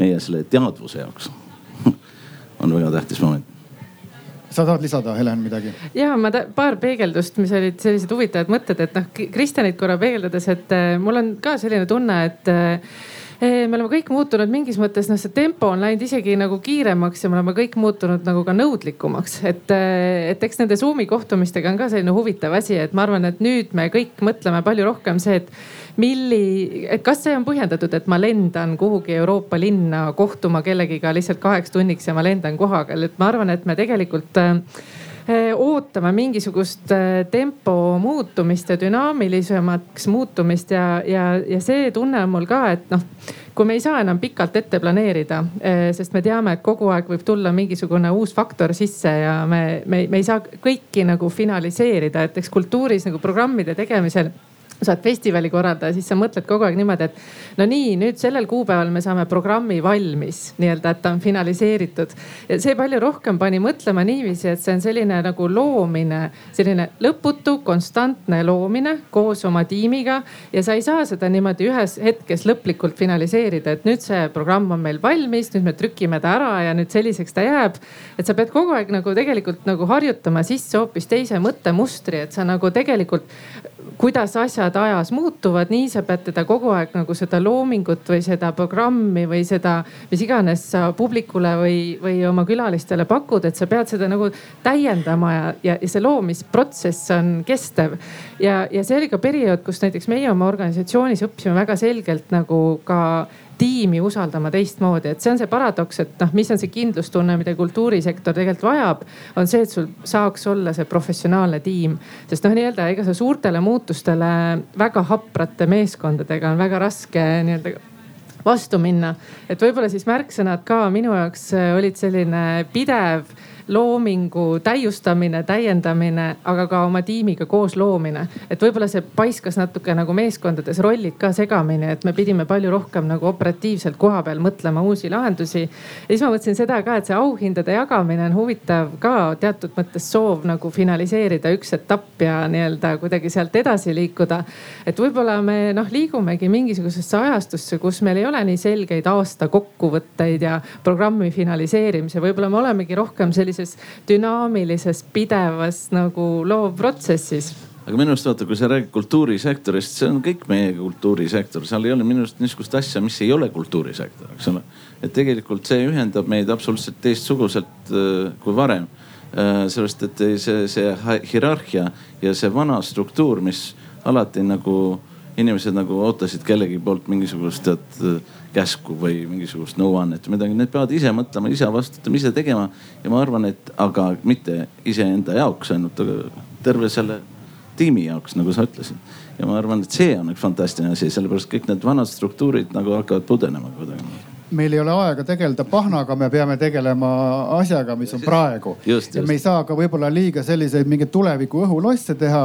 meie selle teadvuse jaoks on väga tähtis moment sa tahad lisada, Helen, midagi? ja ma paar peegeldust, mis olid sellised huvitavad mõtted, et noh Kristjanit korra peegeldades, et äh, mul on ka selline tunne, et äh, me oleme kõik muutunud mingis mõttes, noh, see tempo on läinud isegi nagu kiiremaks ja me oleme kõik muutunud nagu ka nõudlikumaks. et, äh, et eks nende Zoom'i kohtumistega on ka selline huvitav asi, et ma arvan, et nüüd me kõik mõtleme palju rohkem see, et milli, kas see on põhjendatud, et ma lendan kuhugi Euroopa linna kohtuma kellegiga lihtsalt kaheks tunniks ja ma lendan kohapeal, et ma arvan, et me tegelikult äh, ootame mingisugust äh, tempo muutumist ja dünaamilisemaks muutumist ja, ja, ja see tunne on mul ka, et noh, kui me ei saa enam pikalt ette planeerida, äh, sest me teame, et kogu aeg võib tulla mingisugune uus faktor sisse ja me, me, me ei saa kõiki nagu finaliseerida, et eks kultuuris nagu programmide tegemisel sa oled festivali korraldaja, siis sa mõtled kogu aeg niimoodi, et no nii, nüüd sellel kuupäeval me saame programmi valmis nii-öelda, et ta on finaliseeritud. see palju rohkem pani mõtlema niiviisi, et see on selline nagu loomine, selline lõputu, konstantne loomine koos oma tiimiga. ja sa ei saa seda niimoodi ühes hetkes lõplikult finaliseerida, et nüüd see programm on meil valmis, nüüd me trükime ta ära ja nüüd selliseks ta jääb. et sa pead kogu aeg nagu tegelikult nagu harjutama sisse hoopis teise mõttemustri, et sa nagu tegelikult kuidas asjad ajas muutuvad, nii sa pead teda kogu aeg nagu seda loomingut või seda programmi või seda, mis iganes sa publikule või, või oma külalistele pakud, et sa pead seda nagu täiendama ja, ja, ja see loomisprotsess on kestev. ja, ja see oli ka periood, kus näiteks meie oma organisatsioonis õppisime väga selgelt nagu ka tiimi usaldama teistmoodi, et see on see paradoks, et noh, mis on see kindlustunne, mida kultuurisektor tegelikult vajab, on see, et sul saaks olla see professionaalne tiim. sest noh, nii-öelda ega sa suurtele muutustele väga haprate meeskondadega on väga raske nii-öelda vastu minna. et võib-olla siis märksõnad ka minu jaoks olid selline pidev loomingu täiustamine, täiendamine, aga ka oma tiimiga koos loomine. et võib-olla see paiskas natuke nagu meeskondades rollid ka segamini, et me pidime palju rohkem nagu operatiivselt koha peal mõtlema uusi lahendusi. ja siis ma mõtlesin seda ka, et see auhindade jagamine on huvitav ka teatud mõttes soov nagu finaliseerida üks etapp ja nii-öelda kuidagi sealt edasi liikuda. et võib-olla me noh, liigumegi mingisugusesse ajastusse, kus meil ei ole nii selgeid aasta kokkuvõtteid ja programmi finaliseerimise, võib-olla me olemegi rohkem sellises dünaamilises, pidevas nagu loovprotsessis aga minu arust vaata, kui sa räägid kultuurisektorist, see on kõik meie kultuurisektor, seal ei ole minu arust niisugust asja, mis ei ole kultuurisektor, eks ole. et tegelikult see ühendab meid absoluutselt teistsuguselt äh, kui varem. Äh, sellepärast, et see, see hierarhia ja see vana struktuur, mis alati nagu inimesed nagu ootasid kellegi poolt mingisugust tead käsku või mingisugust nõuannet või midagi, need peavad ise mõtlema, ise vastutama, ise tegema. ja ma arvan, et aga mitte iseenda jaoks ainult, aga terve selle tiimi jaoks, nagu sa ütlesid. ja ma arvan, et see on üks fantastiline asi, sellepärast kõik need vanad struktuurid nagu hakkavad pudenema kuidagi meil ei ole aega tegeleda pahnaga, me peame tegelema asjaga, mis on praegu. ja me ei saa ka võib-olla liiga selliseid mingeid tuleviku õhulosse teha.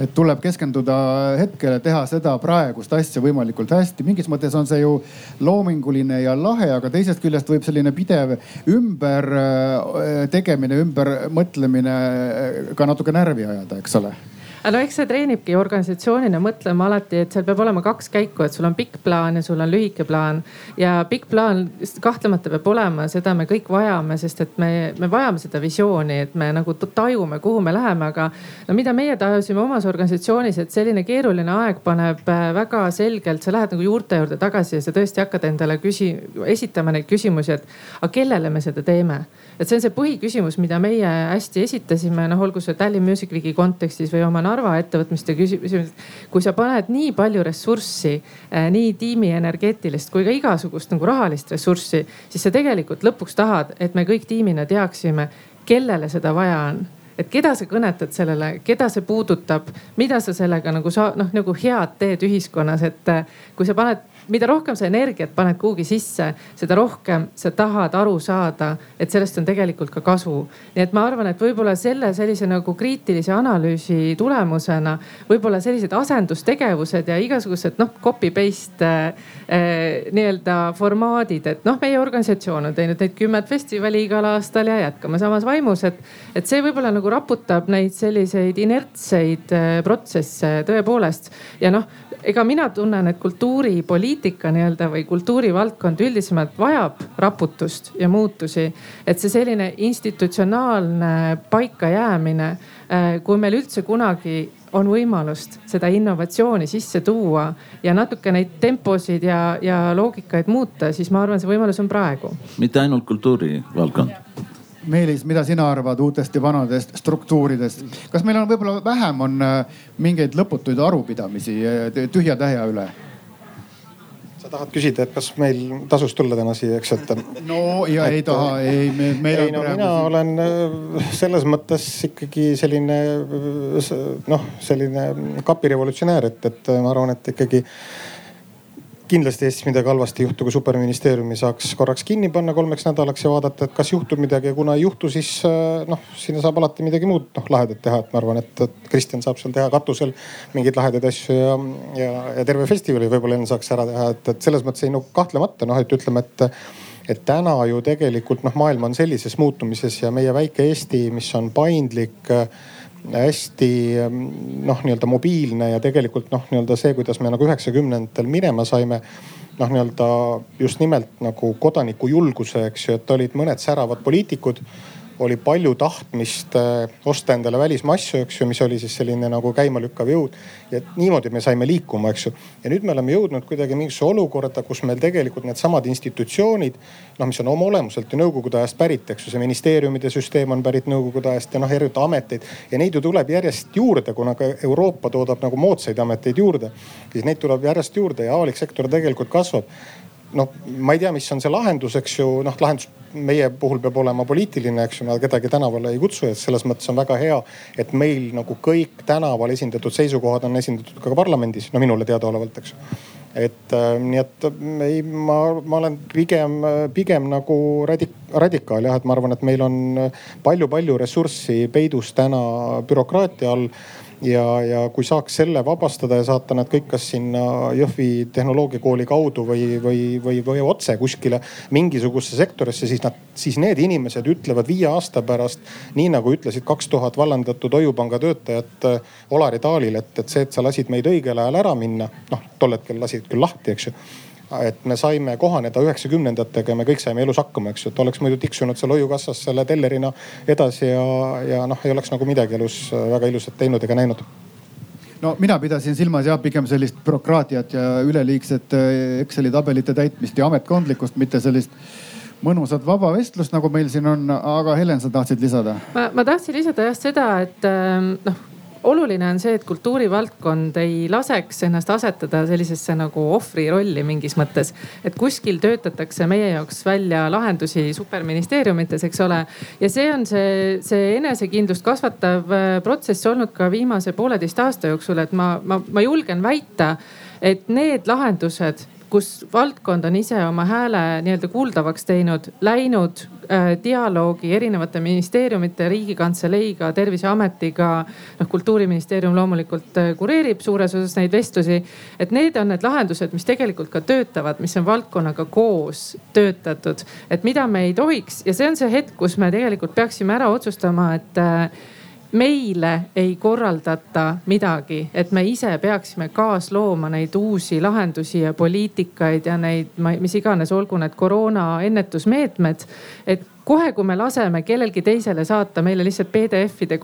et tuleb keskenduda hetkele, teha seda praegust asja võimalikult hästi. mingis mõttes on see ju loominguline ja lahe, aga teisest küljest võib selline pidev ümber äh, tegemine, ümber mõtlemine äh, ka natuke närvi ajada, eks ole no eks see treenibki organisatsioonina mõtlema alati, et seal peab olema kaks käiku, et sul on pikk plaan ja sul on lühike plaan. ja pikk plaan kahtlemata peab olema, seda me kõik vajame, sest et me, me vajame seda visiooni, et me nagu tajume, kuhu me läheme, aga no mida meie tajusime omas organisatsioonis, et selline keeruline aeg paneb äh, väga selgelt, sa lähed nagu juurte juurde tagasi ja sa tõesti hakkad endale küsi-, esitama neid küsimusi, et aga kellele me seda teeme et see on see põhiküsimus, mida meie hästi esitasime, noh olgu see Tallinn Music Weeki kontekstis või oma Narva ettevõtmiste küsimus. kui sa paned nii palju ressurssi, eh, nii tiimi energeetilist kui ka igasugust nagu rahalist ressurssi, siis sa tegelikult lõpuks tahad, et me kõik tiimina teaksime, kellele seda vaja on et keda sa kõnetad sellele, keda see puudutab, mida sa sellega nagu sa noh, nagu head teed ühiskonnas, et eh, kui sa paned mida rohkem sa energiat paned kuhugi sisse, seda rohkem sa tahad aru saada, et sellest on tegelikult ka kasu. nii et ma arvan, et võib-olla selle sellise nagu kriitilise analüüsi tulemusena võib-olla sellised asendustegevused ja igasugused noh, copy paste äh, nii-öelda formaadid, et noh, meie organisatsioon on teinud neid kümmet festivali igal aastal ja jätkame samas vaimus, et, et see võib-olla nagu raputab neid selliseid inertseid äh, protsesse tõepoolest ja noh ega mina tunnen, et kultuuripoliitika nii-öelda või kultuurivaldkond üldisemalt vajab raputust ja muutusi. et see selline institutsionaalne paikajäämine, äh, kui meil üldse kunagi on võimalust seda innovatsiooni sisse tuua ja natuke neid temposid ja, ja loogikaid muuta, siis ma arvan, see võimalus on praegu. mitte ainult kultuurivaldkond Meelis, mida sina arvad uutest ja vanadest struktuuridest? kas meil on võib-olla vähem on äh, mingeid lõputuid arupidamisi äh, tühja tähja üle? Tahad küsida, et kas meil tasus tulla täna siia, eks, et. no ja et, ei taha, ei me,. ei no mina siin... olen äh, selles mõttes ikkagi selline noh, selline kapirevolutsionäär, et, et ma arvan, et ikkagi kindlasti Eestis midagi halvasti ei juhtu, kui superministeeriumi saaks korraks kinni panna kolmeks nädalaks ja vaadata, et kas juhtub midagi ja kuna ei juhtu, siis äh, noh, sinna saab alati midagi muud noh lahedat teha, et ma arvan, et, et Kristjan saab seal teha katusel mingeid lahedaid asju ja, ja, ja terve festivali võib-olla enne saaks ära teha, et, et selles mõttes ei no kahtlemata noh, et ütleme, et et täna ju tegelikult noh, maailm on sellises muutumises ja meie väike Eesti, mis on paindlik äh, hästi ehm, noh, nii-öelda mobiilne ja tegelikult noh, nii-öelda see, kuidas me nagu üheksakümnendatel minema saime. noh, nii-öelda just nimelt nagu kodanikujulguse, eks ju, et olid mõned säravad poliitikud oli palju tahtmist äh, osta endale välismaa asju, eks ju, mis oli siis selline nagu käimalükkav jõud. ja niimoodi me saime liikuma, eks ju. ja nüüd me oleme jõudnud kuidagi mingisse olukorda, kus meil tegelikult needsamad institutsioonid, noh, mis on oma olemuselt ju nõukogude ajast pärit, eks ju, see ministeeriumide süsteem on pärit nõukogude ajast ja noh, erinevaid ameteid. ja neid ju tuleb järjest juurde, kuna ka Euroopa toodab nagu moodsaid ameteid juurde. siis neid tuleb järjest juurde ja avalik sektor tegelikult kasvab noh, ma ei tea, mis on see lahendus, eks ju, noh lahendus meie puhul peab olema poliitiline, eks ju, me kedagi tänavale ei kutsu, et selles mõttes on väga hea, et meil nagu kõik tänaval esindatud seisukohad on esindatud ka parlamendis, no minule teadaolevalt, eks et äh, nii et ei, ma, ma olen pigem, pigem nagu radik-, radikaal jah, et ma arvan, et meil on palju-palju ressurssi peidus täna bürokraatia all ja, ja kui saaks selle vabastada ja saata nad kõik kas sinna Jõhvi tehnoloogiakooli kaudu või, või, või, või otse kuskile mingisugusesse sektorisse, siis nad, siis need inimesed ütlevad viie aasta pärast, nii nagu ütlesid kaks tuhat vallandatud Hoiupanga töötajat äh, Olari Taalil, et, et see, et sa lasid meid õigel ajal ära minna, noh tol hetkel lasid küll lahti, eks ju et me saime kohaneda üheksakümnendatega ja me kõik saime elus hakkama, eks ju, et oleks muidu tiksunud seal hoiukassas selle tellerina edasi ja, ja noh, ei oleks nagu midagi elus väga ilusat teinud ega näinud no mina pidasin silmas jah, pigem sellist bürokraatiat ja üleliigset eh, Exceli tabelite täitmist ja ametkondlikkust, mitte sellist mõnusat vaba vestlust, nagu meil siin on. aga Helen, sa tahtsid lisada? ma, ma tahtsin lisada jah seda, et ehm, noh oluline on see, et kultuurivaldkond ei laseks ennast asetada sellisesse nagu ohvri rolli mingis mõttes. et kuskil töötatakse meie jaoks välja lahendusi superministeeriumites, eks ole. ja see on see, see enesekindlust kasvatav äh, protsess olnud ka viimase pooleteist aasta jooksul, et ma, ma, ma julgen väita, et need lahendused kus valdkond on ise oma hääle nii-öelda kuuldavaks teinud, läinud dialoogi erinevate ministeeriumite, riigikantseleiga, terviseametiga. noh, kultuuriministeerium loomulikult äh, kureerib suures osas neid vestlusi. et need on need lahendused, mis tegelikult ka töötavad, mis on valdkonnaga koos töötatud, et mida me ei tohiks ja see on see hetk, kus me tegelikult peaksime ära otsustama, et äh, meile ei korraldata midagi, et me ise peaksime kaaslooma neid uusi lahendusi ja poliitikaid ja neid, mis iganes, olgu need koroona ennetusmeetmed. et kohe, kui me laseme kellelgi teisele saata meile lihtsalt PDF-ide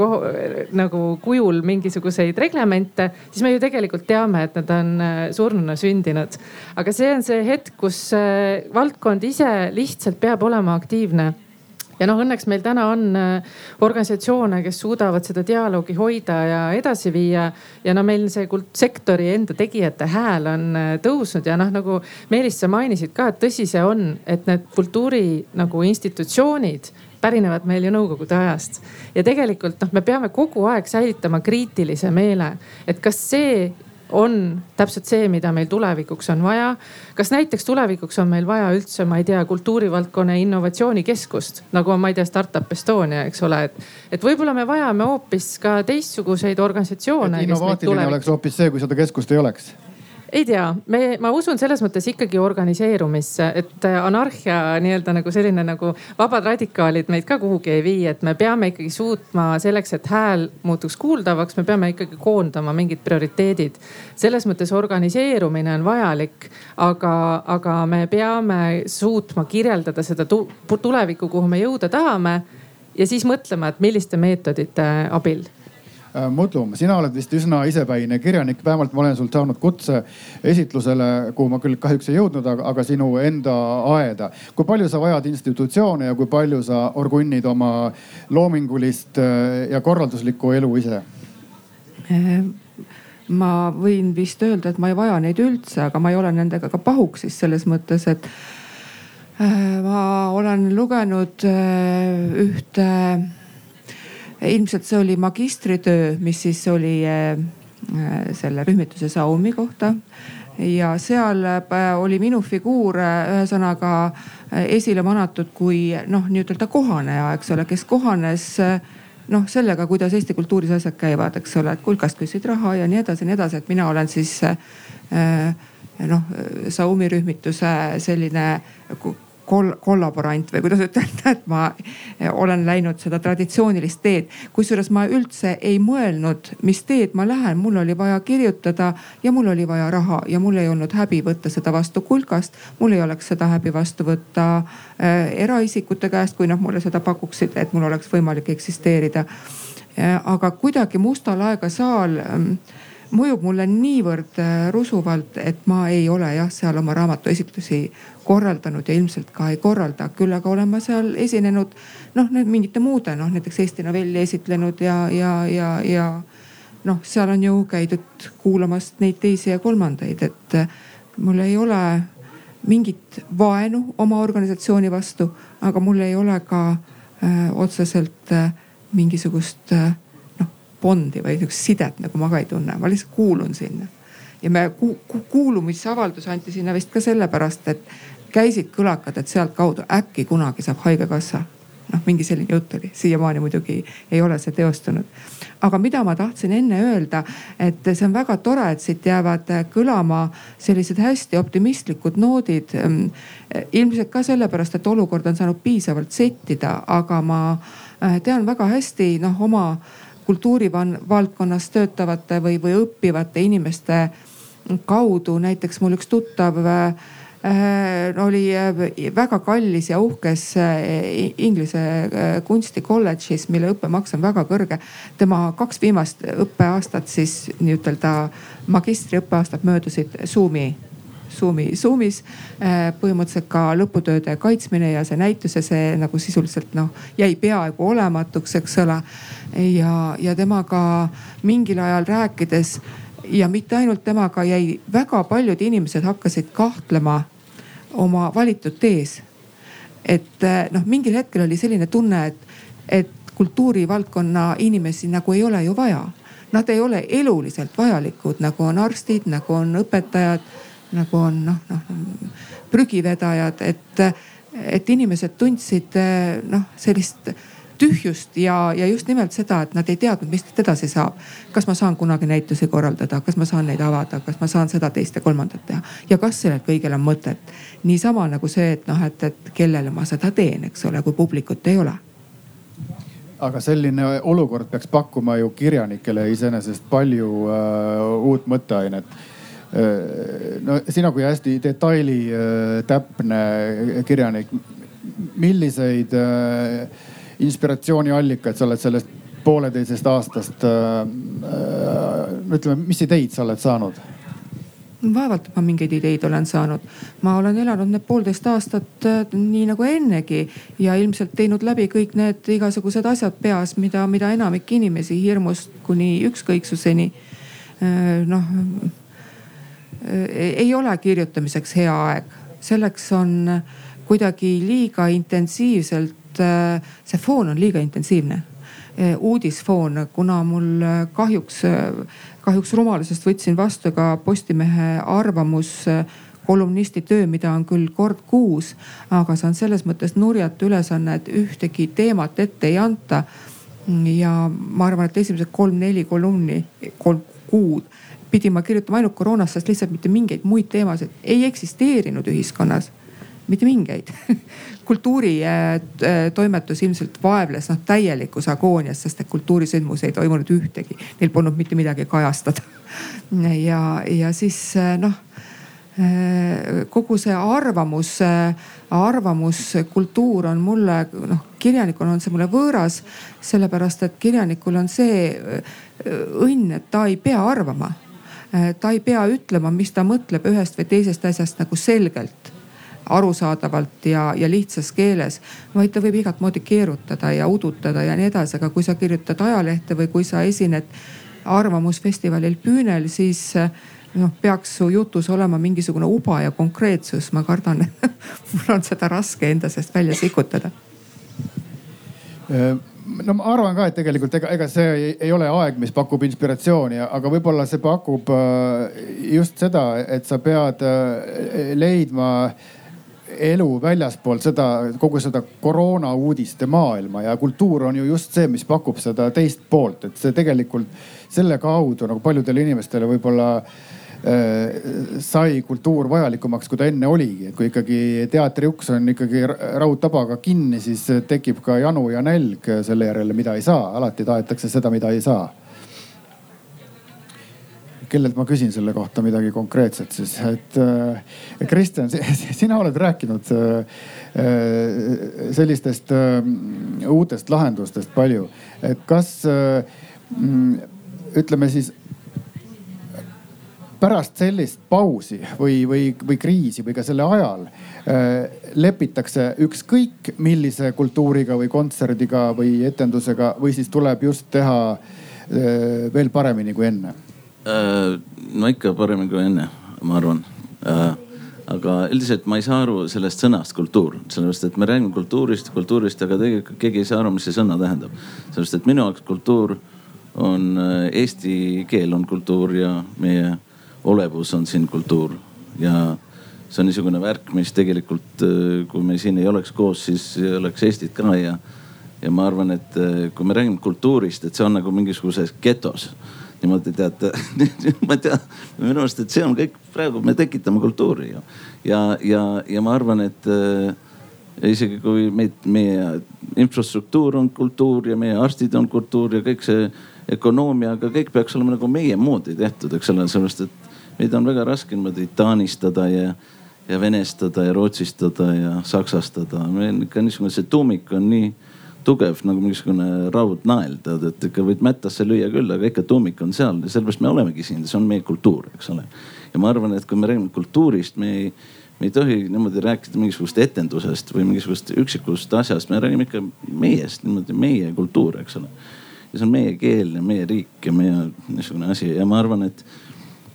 nagu kujul mingisuguseid reglemente, siis me ju tegelikult teame, et nad on äh, surnuna sündinud. aga see on see hetk, kus äh, valdkond ise lihtsalt peab olema aktiivne ja noh, õnneks meil täna on äh, organisatsioone, kes suudavad seda dialoogi hoida ja edasi viia. ja no meil see sektori enda tegijate hääl on äh, tõusnud ja noh, nagu Meelis, sa mainisid ka, et tõsi see on, et need kultuuri nagu institutsioonid pärinevad meil ju nõukogude ajast. ja tegelikult noh, me peame kogu aeg säilitama kriitilise meele, et kas see on täpselt see, mida meil tulevikuks on vaja. kas näiteks tulevikuks on meil vaja üldse, ma ei tea, kultuurivaldkonna innovatsioonikeskust nagu on, ma ei tea, Startup Estonia, eks ole, et. et võib-olla me vajame hoopis ka teistsuguseid organisatsioone. innovaatiline oleks hoopis see, kui seda keskust ei oleks ei tea, me, ma usun selles mõttes ikkagi organiseerumisse, et anarhia nii-öelda nagu selline nagu vabad radikaalid meid ka kuhugi ei vii, et me peame ikkagi suutma selleks, et hääl muutuks kuuldavaks, me peame ikkagi koondama mingid prioriteedid. selles mõttes organiseerumine on vajalik, aga, aga me peame suutma kirjeldada seda tulevikku, kuhu me jõuda tahame ja siis mõtlema, et milliste meetodite abil Äh, Mudlum, sina oled vist üsna isepäine kirjanik, vähemalt ma olen sult saanud kutse esitlusele, kuhu ma küll kahjuks ei jõudnud, aga, sinu enda aeda. kui palju sa vajad institutsioone ja kui palju sa orgunnid oma loomingulist äh, ja korralduslikku elu ise? Äh, ma võin vist öelda, et ma ei vaja neid üldse, aga ma ei ole nendega ka pahuks siis selles mõttes, et ma olen lugenud ühte ilmselt see oli magistritöö, mis siis oli äh, selle rühmituse Saumi kohta. Ja seal äh, oli minu figuur äh, ühesõnaga esile manatud kui noh, nii-ütelda kohaneja, eks ole, kes kohanes noh, sellega, kuidas Eesti kultuuris asjad käivad, eks ole, et kulkast küsisid raha ja nii edasi ja nii edasi, et mina olen siis noh, Saumi rühmituse selline kol-, kollaborant või kuidas ütelda, et ma olen läinud seda traditsioonilist teed. kusjuures ma üldse ei mõelnud, mis teed ma lähen, mul oli vaja kirjutada ja mul oli vaja raha ja mul ei olnud häbi võtta seda vastu kulkast. mul ei oleks seda häbi vastu võtta äh, eraisikute käest, kui nad mulle seda pakuksid, et mul oleks võimalik eksisteerida äh,. aga kuidagi Musta laega saal äh, mõjub mulle niivõrd rusuvalt, et ma ei ole jah, seal oma raamatuesitlusi korraldanud ja ilmselt ka ei korralda. küll aga olen ma seal esinenud noh, mingite muude noh, näiteks Eesti novelli esitlenud ja, ja, ja, ja noh, seal on ju käidud kuulamas neid teisi ja kolmandaid, et äh, mul ei ole mingit vaenu oma organisatsiooni vastu, aga mul ei ole ka äh, otseselt äh, mingisugust äh, bondi või sihukest sidet nagu ma ka ei tunne, ma lihtsalt kuulun sinna. ja me ku, ku, kuulumisavaldus anti sinna vist ka sellepärast, et käisid kõlakad, et sealtkaudu äkki kunagi saab haigekassa noh, mingi selline jutt oli, siiamaani muidugi ei ole see teostunud. aga mida ma tahtsin enne öelda, et see on väga tore, et siit jäävad kõlama sellised hästi optimistlikud noodid. ilmselt ka sellepärast, et olukord on saanud piisavalt settida, aga ma äh, tean väga hästi noh oma kultuurivaldkonnas töötavate või, või õppivate inimeste kaudu, näiteks mul üks tuttav Äh, oli äh, väga kallis ja uhkes äh, Inglise kunstikolledžis, mille õppemaks on väga kõrge. tema kaks viimast õppeaastat siis nii-ütelda magistriõppeaastad möödusid Zoomi Zoomi, Zoomis põhimõtteliselt ka lõputööde kaitsmine ja see näitus ja see nagu sisuliselt noh jäi peaaegu olematuks, eks ole. ja, ja temaga mingil ajal rääkides ja mitte ainult temaga jäi, väga paljud inimesed hakkasid kahtlema oma valitud tees. et eh, noh, mingil hetkel oli selline tunne, et, et kultuurivaldkonna inimesi nagu ei ole ju vaja. Nad ei ole eluliselt vajalikud, nagu on arstid, nagu on õpetajad, nagu on noh, noh prügivedajad, et, et inimesed tundsid eh, noh, sellist tühjust ja, ja just nimelt seda, et nad ei teadnud, mis nüüd edasi saab. kas ma saan kunagi näitusi korraldada, kas ma saan neid avada, kas ma saan seda, teist ja kolmandat teha ja kas sellel kõigel on mõtet. niisama nagu see, et noh, et, et kellele ma seda teen, eks ole, kui publikut ei ole aga selline olukord peaks pakkuma ju kirjanikele iseenesest palju äh, uut mõtteainet äh,. no sina kui hästi detaili äh, täpne kirjanik, milliseid äh, inspiratsiooniallikaid sa oled sellest pooleteisest aastast äh,, äh, ütleme, mis ideid sa oled saanud? vaevalt, ma mingeid ideid olen saanud. ma olen elanud need poolteist aastat äh, nii nagu ennegi ja ilmselt teinud läbi kõik need igasugused asjad peas, mida, mida enamik inimesi hirmust kuni ükskõiksuseni äh, noh ei ole kirjutamiseks hea aeg. selleks on kuidagi liiga intensiivselt et äh, see foon on liiga intensiivne. Äh, uudisfoon, kuna mul äh, kahjuks, kahjuks rumalusest võtsin vastu ka Postimehe arvamus kolumnisti töö, mida on küll kord kuus, aga see on selles mõttes nurjatu ülesanne, et ühtegi teemat ette ei anta. ja ma arvan, et esimesed kolm-neli kolumni, kolm kuud pidin ma kirjutama ainult koroonast, sest lihtsalt mitte mingeid muid teemasid ei eksisteerinud ühiskonnas. Mitte mingeid kultuuritoimetus ilmselt vaevles noh täielikus agoonias, sest et kultuurisündmusi ei toimunud ühtegi, neil polnud mitte midagi kajastada. ja, ja siis noh kogu see arvamus, arvamuskultuur on mulle noh, kirjanikuna on see mulle võõras, sellepärast et kirjanikul on see õnn, et ta ei pea arvama. ta ei pea ütlema, mis ta mõtleb ühest või teisest asjast nagu selgelt arusaadavalt ja, ja lihtsas keeles, vaid ta võib igat moodi keerutada ja udutada ja nii edasi, aga kui sa kirjutad ajalehte või kui sa esined arvamusfestivalil Püünel, siis noh, peaks su jutus olema mingisugune uba ja konkreetsus. ma kardan, mul on seda raske enda seest välja sikutada no ma arvan ka, et tegelikult ega, ega see ei, ei ole aeg, mis pakub inspiratsiooni, aga võib-olla see pakub äh, just seda, et sa pead äh, leidma elu väljaspoolt seda, kogu seda koroona uudiste maailma ja kultuur on ju just see, mis pakub seda teist poolt, et see tegelikult selle kaudu nagu paljudele inimestele võib-olla äh, sai kultuur vajalikumaks, kui ta enne oligi, et kui ikkagi teatriuks on ikkagi raudtabaga kinni, siis tekib ka janu ja nälg selle järele, mida ei saa, alati tahetakse seda, mida ei saa kellelt ma küsin selle kohta midagi konkreetset siis, et äh, Kristjan, sina oled rääkinud äh, äh, sellistest uutest lahendustest palju, et kas mm, ütleme siis pärast sellist pausi või, või, või kriisi või ka selle ajal lepitakse ükskõik millise kultuuriga või kontserdiga või etendusega või siis tuleb just teha veel paremini kui enne no ikka paremini kui enne, ma arvan. Äh, aga üldiselt ma ei saa aru sellest sõnast kultuur, sellepärast et me räägime kultuurist, kultuurist, aga tegelikult keegi ei saa aru, mis see sõna tähendab. sellepärast et minu jaoks kultuur on, äh, eesti keel on kultuur ja meie olevus on siin kultuur ja see on niisugune värk, mis tegelikult, kui me siin ei oleks koos, siis ei oleks Eestit ka ja, ja ma arvan, et kui me räägime kultuurist, et see on nagu mingisuguses getos niimoodi teate ma ei tea, minu arust, et see on kõik praegu, me tekitame kultuuri ju. ja, ja, ja ma arvan, et äh, isegi kui meid, meie infrastruktuur on kultuur ja meie arstid on kultuur ja kõik see ökonoomia, aga kõik peaks olema nagu meie moodi tehtud, eks ole, sellepärast et meid on väga raske niimoodi taanistada ja, ja venestada ja rootsistada ja saksastada. meil ikka niisugune, see tuumik on nii tugev nagu mingisugune raudnael, tead, et ikka võid mättasse lüüa küll, aga ikka tuumik on seal ja sellepärast me olemegi siin, see on meie kultuur, eks ole. ja ma arvan, et kui me räägime kultuurist, me ei, me ei tohi niimoodi rääkida mingisugust etendusest või mingisugust üksikust asjast, me räägime ikka meiest, niimoodi meie kultuur, eks ole. ja see on meie keel ja meie riik ja meie niisugune asi ja ma arvan, et,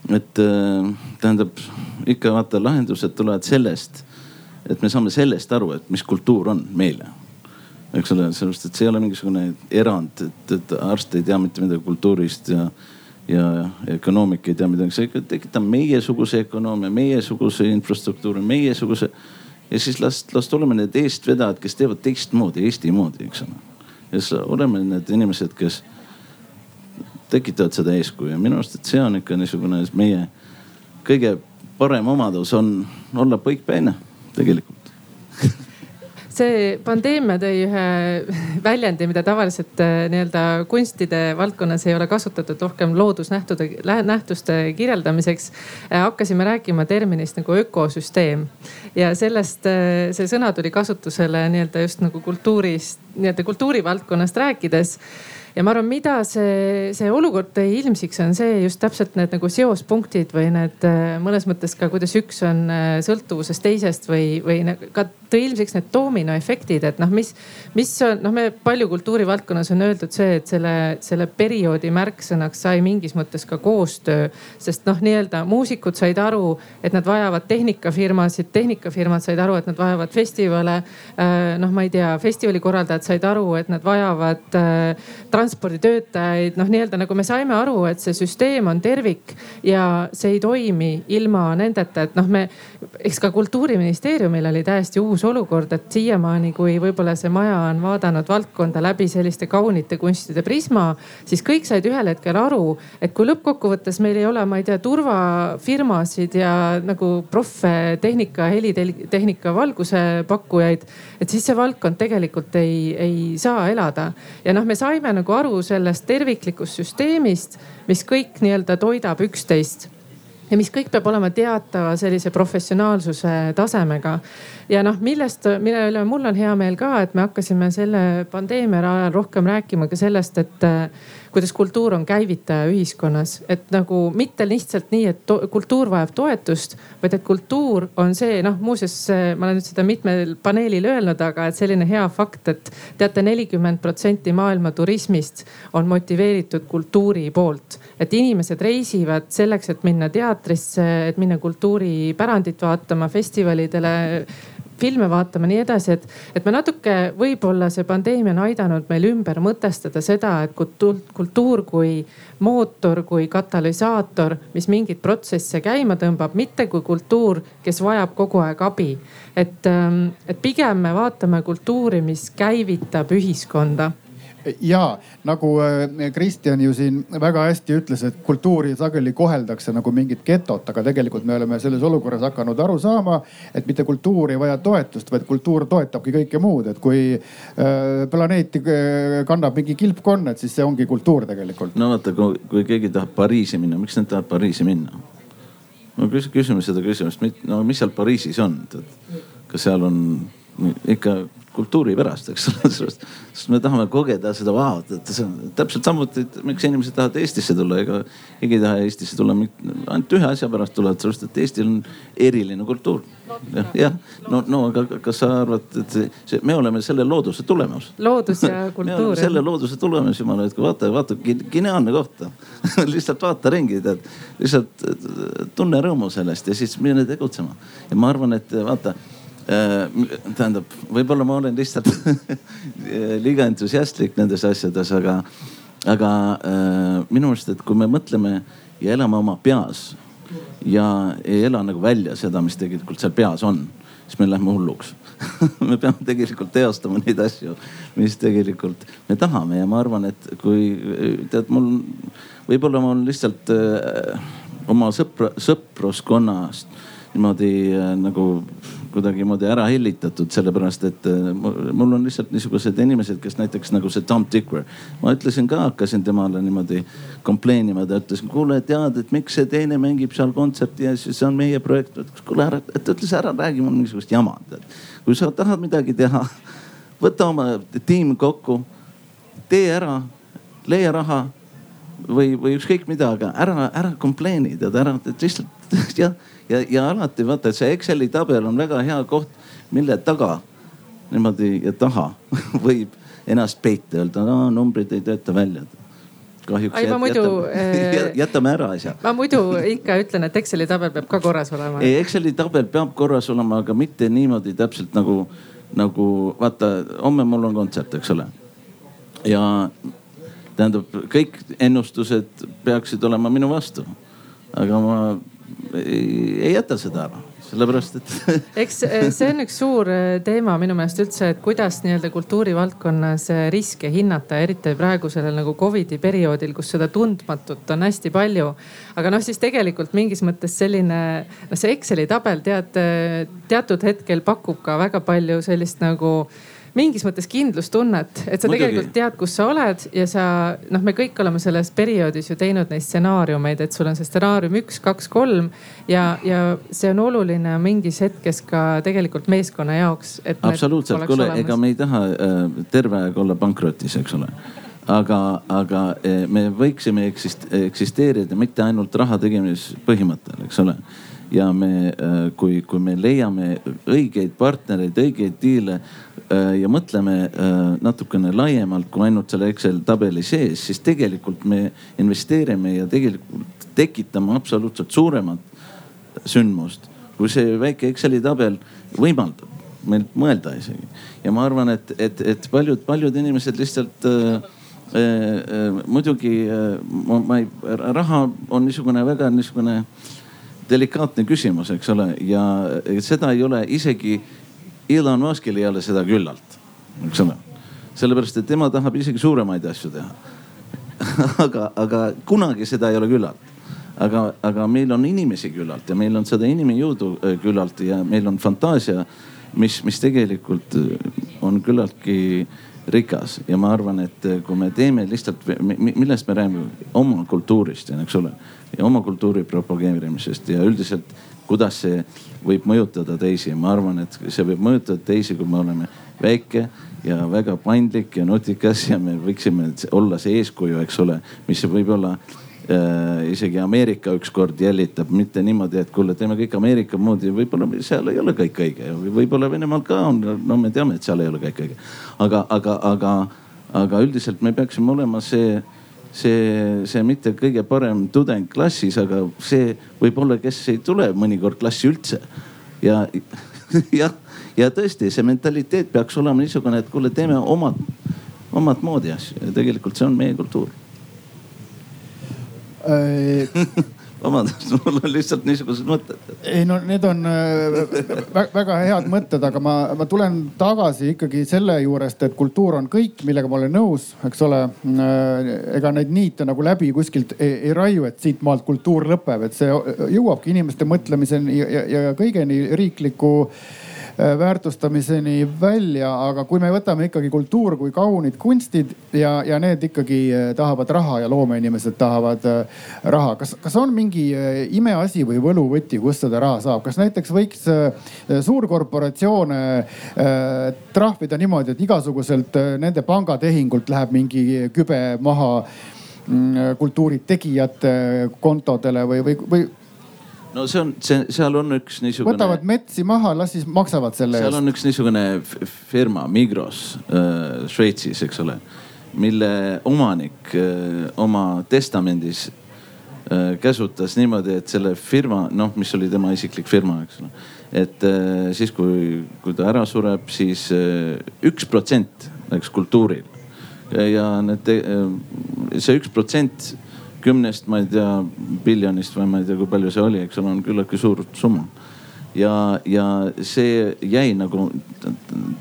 et äh, tähendab ikka vaata lahendused tulevad sellest, et me saame sellest aru, et mis kultuur on meile eks ole, sellepärast et see ei ole mingisugune erand, et, et arst ei tea mitte midagi kultuurist ja, ja, ja ökonoomik ei tea midagi, see ikka tekitab meiesuguse ökonoomia, meiesuguse infrastruktuuri, meiesuguse. ja siis las, las oleme need eestvedajad, kes teevad teistmoodi, Eesti moodi, eks ole. ja siis oleme need inimesed, kes tekitavad seda eeskuju ja minu arust, et see on ikka niisugune meie kõige parem omadus on olla põikpäine tegelikult see pandeemia tõi ühe väljendi, mida tavaliselt äh, nii-öelda kunstide valdkonnas ei ole kasutatud rohkem loodusnähtude, nähtuste kirjeldamiseks. Äh, hakkasime rääkima terminist nagu ökosüsteem ja sellest, äh, see sõna tuli kasutusele nii-öelda just nagu kultuurist, nii-öelda kultuurivaldkonnast rääkides ja ma arvan, mida see, see olukord tõi ilmsiks, on see just täpselt need nagu seospunktid või need äh, mõnes mõttes ka, kuidas üks on äh, sõltuvuses teisest või, või ka tõi ilmsiks need doominoefektid, et noh, mis, mis on, noh, me palju kultuurivaldkonnas on öeldud see, et selle, selle perioodi märksõnaks sai mingis mõttes ka koostöö. sest noh, nii-öelda muusikud said aru, et nad vajavad tehnikafirmasid, tehnikafirmad said aru, et nad vajavad festivale. Äh, noh, ma ei tea, festivali korraldajad said aru, et nad vajavad transporditöötajaid, noh, nii-öelda nagu me saime aru, et see süsteem on tervik ja see ei toimi ilma nendeta, et noh, me, eks ka kultuuriministeeriumil oli täiesti uus olukord, et siiamaani, kui võib-olla see maja on vaadanud valdkonda läbi selliste kaunite kunstide prisma, siis kõik said ühel hetkel aru, et kui lõppkokkuvõttes meil ei ole, ma ei tea, turvafirmasid ja nagu proffe, tehnika, helitehnika, valguse pakkujaid, et siis see valdkond tegelikult ei, ei saa elada. ja noh, me saime nagu aru sellest terviklikust süsteemist, mis kõik nii-öelda toidab üksteist ja mis kõik peab olema teatava sellise professionaalsuse tasemega. ja noh, millest, mille üle mul on hea meel ka, et me hakkasime selle pandeemia ajal rohkem rääkima ka sellest, et kuidas kultuur on käivitaja ühiskonnas, et nagu mitte lihtsalt nii, et kultuur vajab toetust, vaid et kultuur on see, noh muuseas, ma olen nüüd seda mitmel paneelil öelnud, aga et selline hea fakt, et teate, nelikümmend protsenti maailma turismist on motiveeritud kultuuri poolt. et inimesed reisivad selleks, et minna teatrisse, et minna kultuuripärandit vaatama, festivalidele filme vaatama, nii edasi, et, et me natuke, võib-olla see pandeemia on aidanud meil ümber mõtestada seda, et kultuur, kultuur kui mootor, kui katalüsaator, mis mingeid protsesse käima tõmbab, mitte kui kultuur, kes vajab kogu aeg abi. et, ähm, et pigem me vaatame kultuuri, mis käivitab ühiskonda ja nagu äh, Kristjan ju siin väga hästi ütles, et kultuuri sageli koheldakse nagu mingit getot, aga tegelikult me oleme selles olukorras hakanud aru saama, et mitte kultuur ei vaja toetust, vaid kultuur toetabki kõike muud, et kui äh, planeeti äh, kannab mingi kilpkonn, et siis see ongi kultuur tegelikult. no vaata, kui keegi tahab Pariisi minna, miks nad tahavad Pariisi minna? no küsime seda küsimust, no mis seal Pariisis on, kas seal on ikka kultuuri pärast, eks ole, sellest, sest me tahame kogeda seda vaat, et see on täpselt samuti, et miks inimesed tahavad Eestisse tulla, ega keegi ei taha Eestisse tulla ainult ühe asja pärast tulevad, sellepärast et Eestil on eriline kultuur. jah, jah, no, no aga kas sa arvad, et see, me oleme selle looduse tulemus. loodus ja kultuur. selle looduse tulemus, jumala eest, kui vaata, vaata geniaalne koht lihtsalt vaata ringi, tead, lihtsalt tunne rõõmu sellest ja siis mine tegutsema. ja ma arvan, et vaata tähendab, võib-olla ma olen lihtsalt liiga entusiastlik nendes asjades, aga, aga äh, minu arust, et kui me mõtleme ja elame oma peas, ja ei ela nagu välja seda, mis tegelikult seal peas on, siis me lähme hulluks. Me peame tegelikult teostama neid asju, mis tegelikult me tahame ja ma arvan, et kui tead, mul võib-olla mul lihtsalt äh, oma sõpra, sõpruskonnast niimoodi äh, nagu kuidagimoodi ära hellitatud, sellepärast et äh, mul on lihtsalt niisugused inimesed, kes näiteks nagu see Tom Tickwer. ma ütlesin ka, hakkasin temale niimoodi complain ima, ta ütles, kuule tead, et miks see teine mängib seal kontserti ja siis see on meie projekt. kuule ära, ta ütles ära räägi mul mingisugust jama. kui sa tahad midagi teha, võta oma tiim kokku, tee ära, leia raha või, või ükskõik mida, aga ära, ära complain'i tead ära, lihtsalt jah ja, ja alati vaata, see Exceli tabel on väga hea koht, mille taga niimoodi ja taha võib ennast peita, öelda, numbrid ei tööta välja kahjuks Ai, jät, muidu, jätame, jätame ära asja. ma muidu ikka ütlen, et Exceli tabel peab ka korras olema. ei, Exceli tabel peab korras olema, aga mitte niimoodi täpselt nagu, nagu vaata, homme mul on kontsert, eks ole. ja tähendab, kõik ennustused peaksid olema minu vastu. aga ma ei, jäta seda ära sellepärast et eks eh, see on üks suur eh, teema minu meelest üldse, et kuidas nii-öelda kultuurivaldkonnas eh, riske hinnata, eriti praegu sellel nagu Covidi perioodil, kus seda tundmatut on hästi palju. aga noh, siis tegelikult mingis mõttes selline, noh see Exceli tabel tead, teatud hetkel pakub ka väga palju sellist nagu mingis mõttes kindlustunnet, et sa Muidugi. tegelikult tead, kus sa oled ja sa noh, me kõik oleme selles perioodis ju teinud neid stsenaariumeid, et sul on see stsenaarium üks, kaks, kolm ja, ja see on oluline mingis hetkes ka tegelikult meeskonna jaoks. absoluutselt, kuule, ega me ei taha äh, terve aeg olla pankrotis, eks ole aga, aga äh, me võiksime eksist, eksisteerida mitte ainult raha tegemispõhimõttel, eks ole ja me, äh, kui, kui me leiame õigeid partnereid, õigeid diile ja mõtleme äh, natukene laiemalt kui ainult selle Excel tabeli sees, siis tegelikult me investeerime ja tegelikult tekitame absoluutselt suuremat sündmust, kui see väike Exceli tabel võimaldab meil mõelda isegi. ja ma arvan, et, et, et paljud, paljud inimesed lihtsalt äh, äh, muidugi äh, ma, ma ei, raha on niisugune väga niisugune äh, delikaatne küsimus, eks ole, ja seda ei ole isegi Elon Muskil ei ole seda küllalt, eks ole. sellepärast, et tema tahab isegi suuremaid asju teha. aga, aga kunagi seda ei ole küllalt. aga, aga meil on inimesi küllalt ja meil on seda inimjõudu äh, küllalt ja meil on fantaasia, mis, mis tegelikult äh, on küllaltki rikas ja ma arvan, et äh, kui me teeme lihtsalt, millest me räägime, oma kultuurist, eks ole ja oma kultuuri propageerimisest ja üldiselt, kuidas see võib mõjutada teisi. ma arvan, et see võib mõjutada teisi, kui me oleme väike ja väga paindlik ja nutikas ja me võiksime olla see eeskuju, eks ole, mis võib-olla äh, isegi Ameerika ükskord jälitab, mitte niimoodi, et kuule, teeme kõik Ameerika moodi, võib-olla seal ei ole kõik õige, võib-olla Venemaal ka on, no me teame, et seal ei ole kõik õige. aga, aga, aga, aga üldiselt me peaksime olema see see, see mitte kõige parem tudeng klassis, aga see võib-olla, kes ei tule mõnikord klassi üldse. ja jah, ja tõesti, see mentaliteet peaks olema niisugune, et kuule, teeme omad, omat moodi asju ja tegelikult see on meie kultuur äh, vabandust, mul on lihtsalt niisugused mõtted. ei no need on äh, väga head mõtted, aga ma, ma tulen tagasi ikkagi selle juurest, et kultuur on kõik, millega ma olen nõus, eks ole. Äh, ega neid niite nagu läbi kuskilt ei, ei raiu, et siitmaalt kultuur lõpeb, et see jõuabki inimeste mõtlemiseni ja, ja, ja kõigeni riikliku väärtustamiseni välja, aga kui me võtame ikkagi kultuur kui kaunid kunstid ja, ja need ikkagi äh, tahavad raha ja loomeinimesed tahavad äh, raha. kas, kas on mingi imeasi või võluvõti, kust seda raha saab, kas näiteks võiks suurkorporatsioone trahvida niimoodi, et igasuguselt nende pangatehingult läheb mingi kübe maha mm, kultuuritegijate kontodele või, või, või no see on, see, seal on üks niisugune. võtavad metsi maha, las siis maksavad selle eest. seal on üks niisugune firma, Migros äh, Šveitsis, eks ole, mille omanik äh, oma testamendis äh, käsutas niimoodi, et selle firma, noh, mis oli tema isiklik firma, eks ole. et äh, siis, kui, kui ta ära sureb, siis äh, üks protsent läks kultuurile ja need, äh, see üks protsent kümnest, ma ei tea, biljonist või ma ei tea, kui palju see oli, eks ole, on küllaltki suur summa. ja, ja see jäi nagu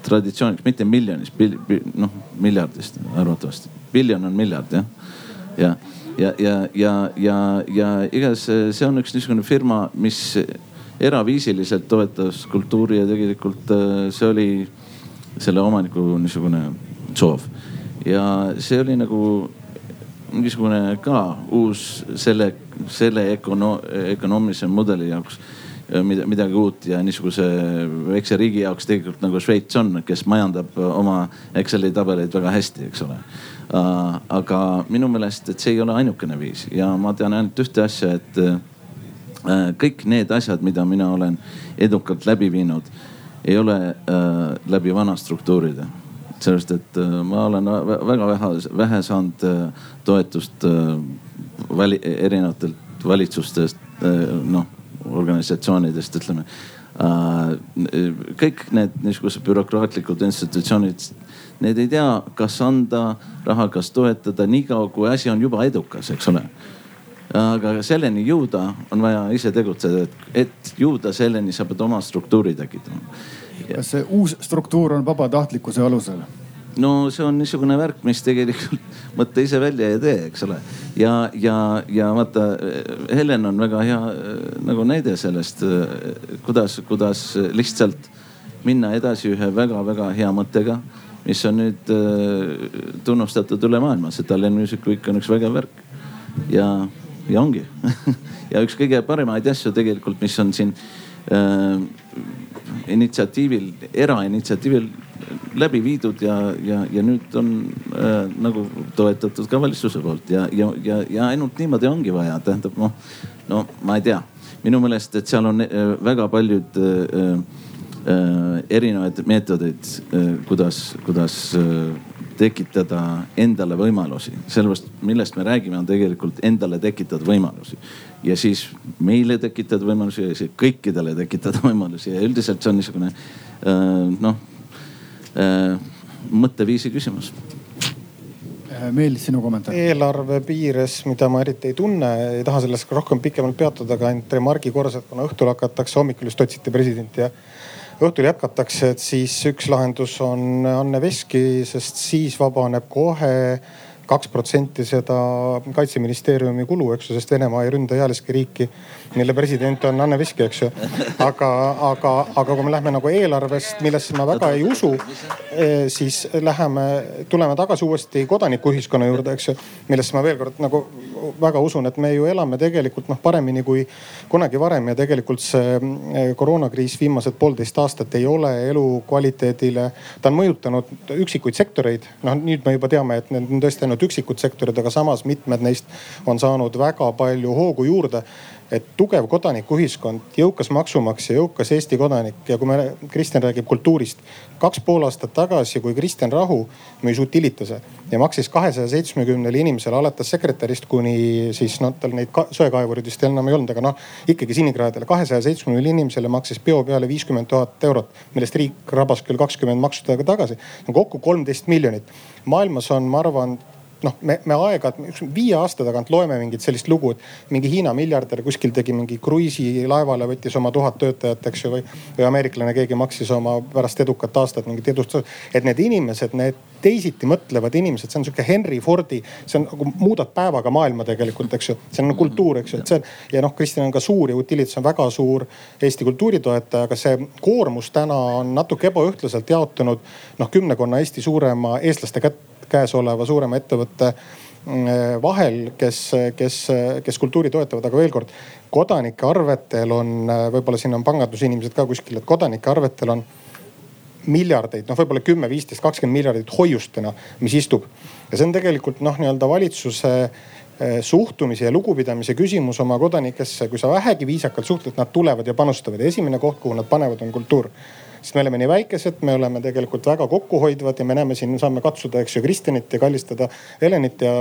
traditsiooniks, mitte miljonist, noh miljardist arvatavasti. biljon on miljard jah, ja, ja, ja, ja, ja, ja igatahes see on üks niisugune firma, mis eraviisiliselt toetas kultuuri ja tegelikult äh, see oli selle omaniku niisugune soov. ja see oli nagu mingisugune ka uus selle, selle ökono-, ökonoomilise mudeli jaoks mida, midagi uut ja niisuguse väikse riigi jaoks tegelikult nagu Šveits on, kes majandab oma Exceli tabeleid väga hästi, eks ole. aga minu meelest, et see ei ole ainukene viis ja ma tean ainult ühte asja, et kõik need asjad, mida mina olen edukalt läbi viinud, ei ole läbi vana struktuuride sellest, et äh, ma olen väga vähe, vähe saanud äh, toetust äh, väli, erinevatelt valitsustest, noh organisatsioonidest, ütleme. kõik need niisugused bürokraatlikud institutsioonid, need ei tea, kas anda raha, kas toetada, niikaua kui asi on juba edukas, eks ole aga selleni jõuda on vaja ise tegutseda, et jõuda selleni, sa pead oma struktuuri tekitama kas see uus struktuur on vabatahtlikkuse alusel? no see on niisugune värk, mis tegelikult mõtle ise välja ja tee, eks ole. ja, ja, ja vaata Helen on väga hea nagu näide sellest, kuidas, kuidas lihtsalt minna edasi ühe väga-väga hea mõttega, mis on nüüd äh, tunnustatud üle maailma, see Tallinn Music Week on üks vägev värk. ja, ja ongi ja üks kõige paremaid asju tegelikult, mis on siin äh, initsiatiivil, erainitsiatiivil läbi viidud ja, ja, ja nüüd on äh, nagu toetatud ka valitsuse poolt ja, ja, ja, ja ainult niimoodi ongi vaja, tähendab noh, no ma ei tea, minu meelest, et seal on äh, väga paljud äh, äh, erinevaid meetodeid äh,, kuidas, kuidas äh, tekitada endale võimalusi. sellepärast, millest me räägime, on tegelikult endale tekitada võimalusi ja siis meile tekitada võimalusi ja siis kõikidele tekitada võimalusi ja üldiselt see on niisugune äh, noh äh, mõtteviisi küsimus. Äh, Meelis, sinu kommentaar? eelarve piires, mida ma eriti ei tunne, ei taha sellest rohkem pikemalt peatuda, aga ainult remargi korras, et kuna õhtul hakatakse, hommikul just otsiti presidenti ja õhtul jätkatakse, et siis üks lahendus on Anne Veski, sest siis vabaneb kohe kaks protsenti seda kaitseministeeriumi kulu, eks ju, sest Venemaa ei ründa ealiski riiki, mille president on Anne Veski, eks ju. aga, aga, aga kui me lähme nagu eelarvest, millesse ma väga ei usu, eh, siis läheme, tuleme tagasi uuesti kodanikuühiskonna juurde, eks ju. millesse ma veel kord nagu väga usun, et me ju elame tegelikult noh paremini kui kunagi varem ja tegelikult see eh, koroonakriis viimased poolteist aastat ei ole elukvaliteedile, ta on mõjutanud üksikuid sektoreid. noh, nüüd me juba teame, et need on tõesti ainult üksikud sektorid, aga samas mitmed neist on saanud väga palju hoogu juurde et tugev kodanikuühiskond, jõukas maksumaksja, jõukas Eesti kodanik ja kui me, Kristjan räägib kultuurist. kaks pool aastat tagasi, kui Kristjan Rahu müüs Utilitase ja maksis kahesaja seitsmekümnele inimesele alates sekretärist kuni siis noh, tal neid söekaevurid vist enam ei olnud, aga noh ikkagi sinikraadile. kahesaja seitsmekümnele inimesele maksis peo peale viiskümmend tuhat eurot, millest riik rabas küll kakskümmend maksudega tagasi. kokku kolmteist miljonit. maailmas on, ma arvan noh, me, me aeg-ajalt, viie aasta tagant loeme mingit sellist lugu, et mingi Hiina miljardär kuskil tegi mingi kruiisilaevale, võttis oma tuhat töötajat, eks ju, või, või ameeriklane, keegi maksis oma pärast edukat aastat mingit edustust. et need inimesed, need teisiti mõtlevad inimesed, see on sihuke Henry Fordi, see on nagu muudab päevaga maailma tegelikult, eks ju. see on kultuur, eks ju, et see on ja noh, Kristjan on ka suur ja Utilitas on väga suur Eesti kultuuritoetaja, aga see koormus täna on natuke ebaühtlaselt jaotunud noh kümnekonna Eesti suurema eestlaste kätte käesoleva suurema ettevõtte mm, vahel, kes, kes, kes kultuuri toetavad, aga veel kord, kodanike arvetel on, võib-olla siin on pangandusinimesed ka kuskil, et kodanike arvetel on miljardeid, noh, võib-olla kümme, viisteist, kakskümmend miljardit hoiustena, mis istub. ja see on tegelikult noh, nii-öelda valitsuse eh, suhtumise ja lugupidamise küsimus oma kodanikesse. kui sa vähegi viisakalt suhtled, nad tulevad ja panustavad ja esimene koht, kuhu nad panevad, on kultuur sest me oleme nii väikesed, me oleme tegelikult väga kokkuhoidvad ja me näeme siin, saame katsuda, eks ju, Kristjanit ja kallistada Helenit ja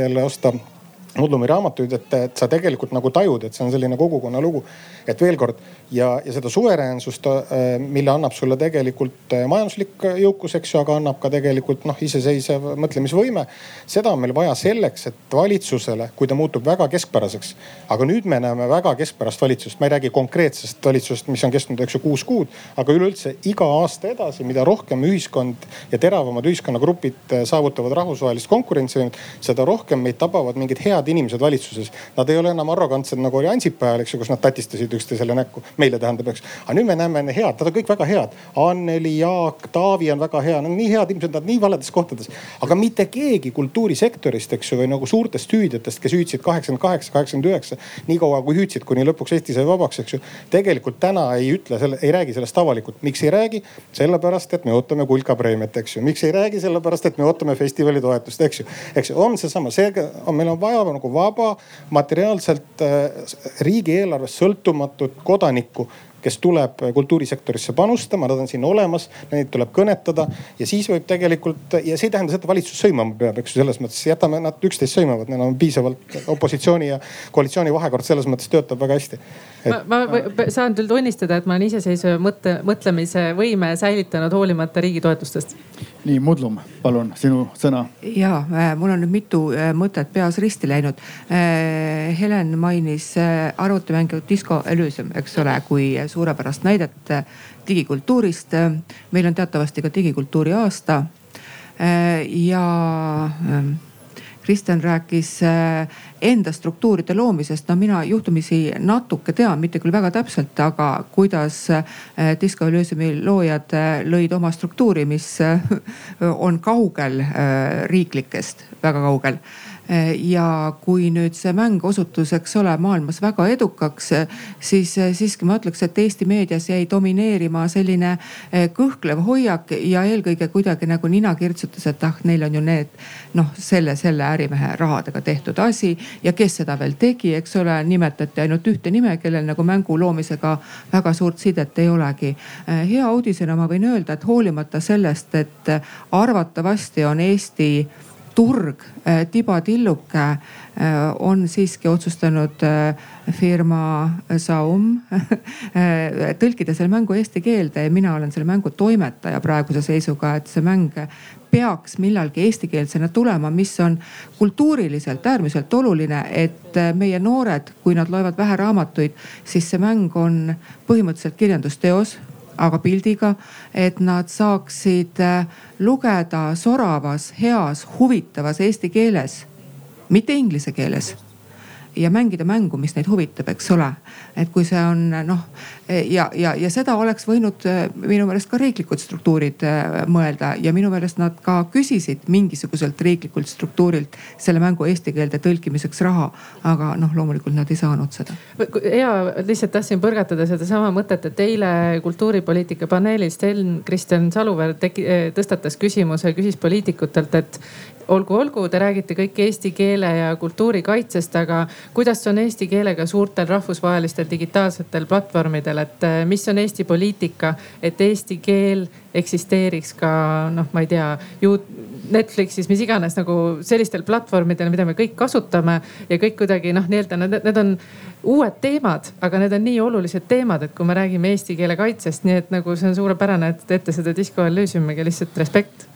jälle osta Mudlumi raamatuid, et, et sa tegelikult nagu tajud, et see on selline kogukonna lugu. et veel kord ja, ja seda suveräänsust, äh, mille annab sulle tegelikult äh, majanduslik jõukus, eks ju, aga annab ka tegelikult noh, iseseisev mõtlemisvõime. seda on meil vaja selleks, et valitsusele, kui ta muutub väga keskpäraseks. aga nüüd me näeme väga keskpärast valitsust, ma ei räägi konkreetsest valitsusest, mis on kestnud, eks ju, kuus kuud. aga üleüldse iga aasta edasi, mida rohkem ühiskond ja teravamad ühiskonnagrupid äh, saavutavad rahvusvahelist konkurentsivõimet, seda rohkem meid tabavad mingid head inimesed valitsuses. Nad ei ole enam arrogantsed nagu oli Ansipi ajal, eks ju, kus nad tatistasid üksteisele näkku meile tähendab, eks. aga nüüd me näeme head, nad on kõik väga head. Anneli, Jaak, Taavi on väga hea, nad on nii head inimesed, nad nii valedes kohtades. aga mitte keegi kultuurisektorist, eks ju, või nagu suurtest hüüdjatest, kes hüüdsid kaheksakümmend kaheksa, kaheksakümmend üheksa. nii kaua kui hüüdsid, kuni lõpuks Eesti sai vabaks, eks ju. tegelikult täna ei ütle selle, ei räägi sellest avalikult. miks ei räägi? sellepärast, et me ootame kulka preemiat, eks ju. miks ei räägi? sellepärast, et me ootame festivali toetust, eks ju. eks ju, on seesama, seega on, meil on vaja nagu vaba, materiaalselt äh, riigieelarvest sõltumatut kodanikku kes tuleb kultuurisektorisse panustama, nad on siin olemas, neid tuleb kõnetada ja siis võib tegelikult ja see ei tähenda seda, et valitsus sõimama peab, eks ju, selles mõttes jätame nad üksteist sõimavad, neil on piisavalt opositsiooni ja koalitsiooni vahekord selles mõttes töötab väga hästi et.... ma, ma saan küll tunnistada, et ma olen iseseisva mõtte, mõtlemise võime säilitanud hoolimata riigi toetustest nii, Mudlum, palun, sinu sõna. ja äh, mul on nüüd mitu äh, mõtet peas risti läinud. Äh, Helen mainis arvutimängu Disco Elysium, eks ole, kui suurepärast näidet digikultuurist. meil on teatavasti ka digikultuuri aasta. ja ähm, Kristjan rääkis äh, enda struktuuride loomisest. no mina juhtumisi natuke tean, mitte küll väga täpselt, aga kuidas äh, Disco Elysiumi loojad äh, lõid oma struktuuri, mis on kaugel riiklikest, väga kaugel ja kui nüüd see mäng osutus, eks ole, maailmas väga edukaks, siis eh, siiski ma ütleks, et Eesti meedias jäi domineerima selline kõhklev hoiak ja eelkõige kuidagi nagu nina kirtsutas, et ah, neil on ju need noh, selle, selle ärimehe rahadega tehtud asi ja kes seda veel tegi, eks ole, nimetati ainult ühte nime, kellel nagu mängu loomisega väga suurt sidet ei olegi. hea uudisena ma võin öelda, et hoolimata sellest, et arvatavasti on Eesti turg, äh, tibatilluke äh, on siiski otsustanud äh, firma Saum tõlkida selle mängu eesti keelde ja mina olen selle mängu toimetaja praeguse seisuga, et see mäng peaks millalgi eestikeelsena tulema, mis on kultuuriliselt äärmiselt oluline, et meie noored, kui nad loevad vähe raamatuid, siis see mäng on põhimõtteliselt kirjandusteos aga pildiga, et nad saaksid äh, lugeda soravas, heas, huvitavas eesti keeles, mitte inglise keeles ja mängida mängu, mis neid huvitab, eks ole. et kui see on noh ja, ja, ja seda oleks võinud äh, minu meelest ka riiklikud struktuurid äh, mõelda ja minu meelest nad ka küsisid mingisuguselt riiklikult struktuurilt selle mängu eesti keelde tõlkimiseks raha. aga noh, loomulikult nad ei saanud seda. ja lihtsalt tahtsin põrgatada sedasama mõtet, et eile kultuuripoliitika paneelis Sten-Kristjan Saluveer tegi, tõstatas küsimuse, küsis poliitikutelt, et olgu, olgu, te räägite kõik eesti keele ja kultuuri kaitsest, aga kuidas on eesti keelega suurtel rahvusvahelistel digitaalsetel platvormidel, et eh, mis on Eesti poliitika, et eesti keel eksisteeriks ka noh, ma ei tea, Netflixis, mis iganes nagu sellistel platvormidel, mida me kõik kasutame ja kõik kuidagi noh, nii-öelda need, need on uued teemad, aga need on nii olulised teemad, et kui me räägime eesti keele kaitsest, nii et nagu see on suurepärane, et teete seda Disco Elysiumiga, lihtsalt respekt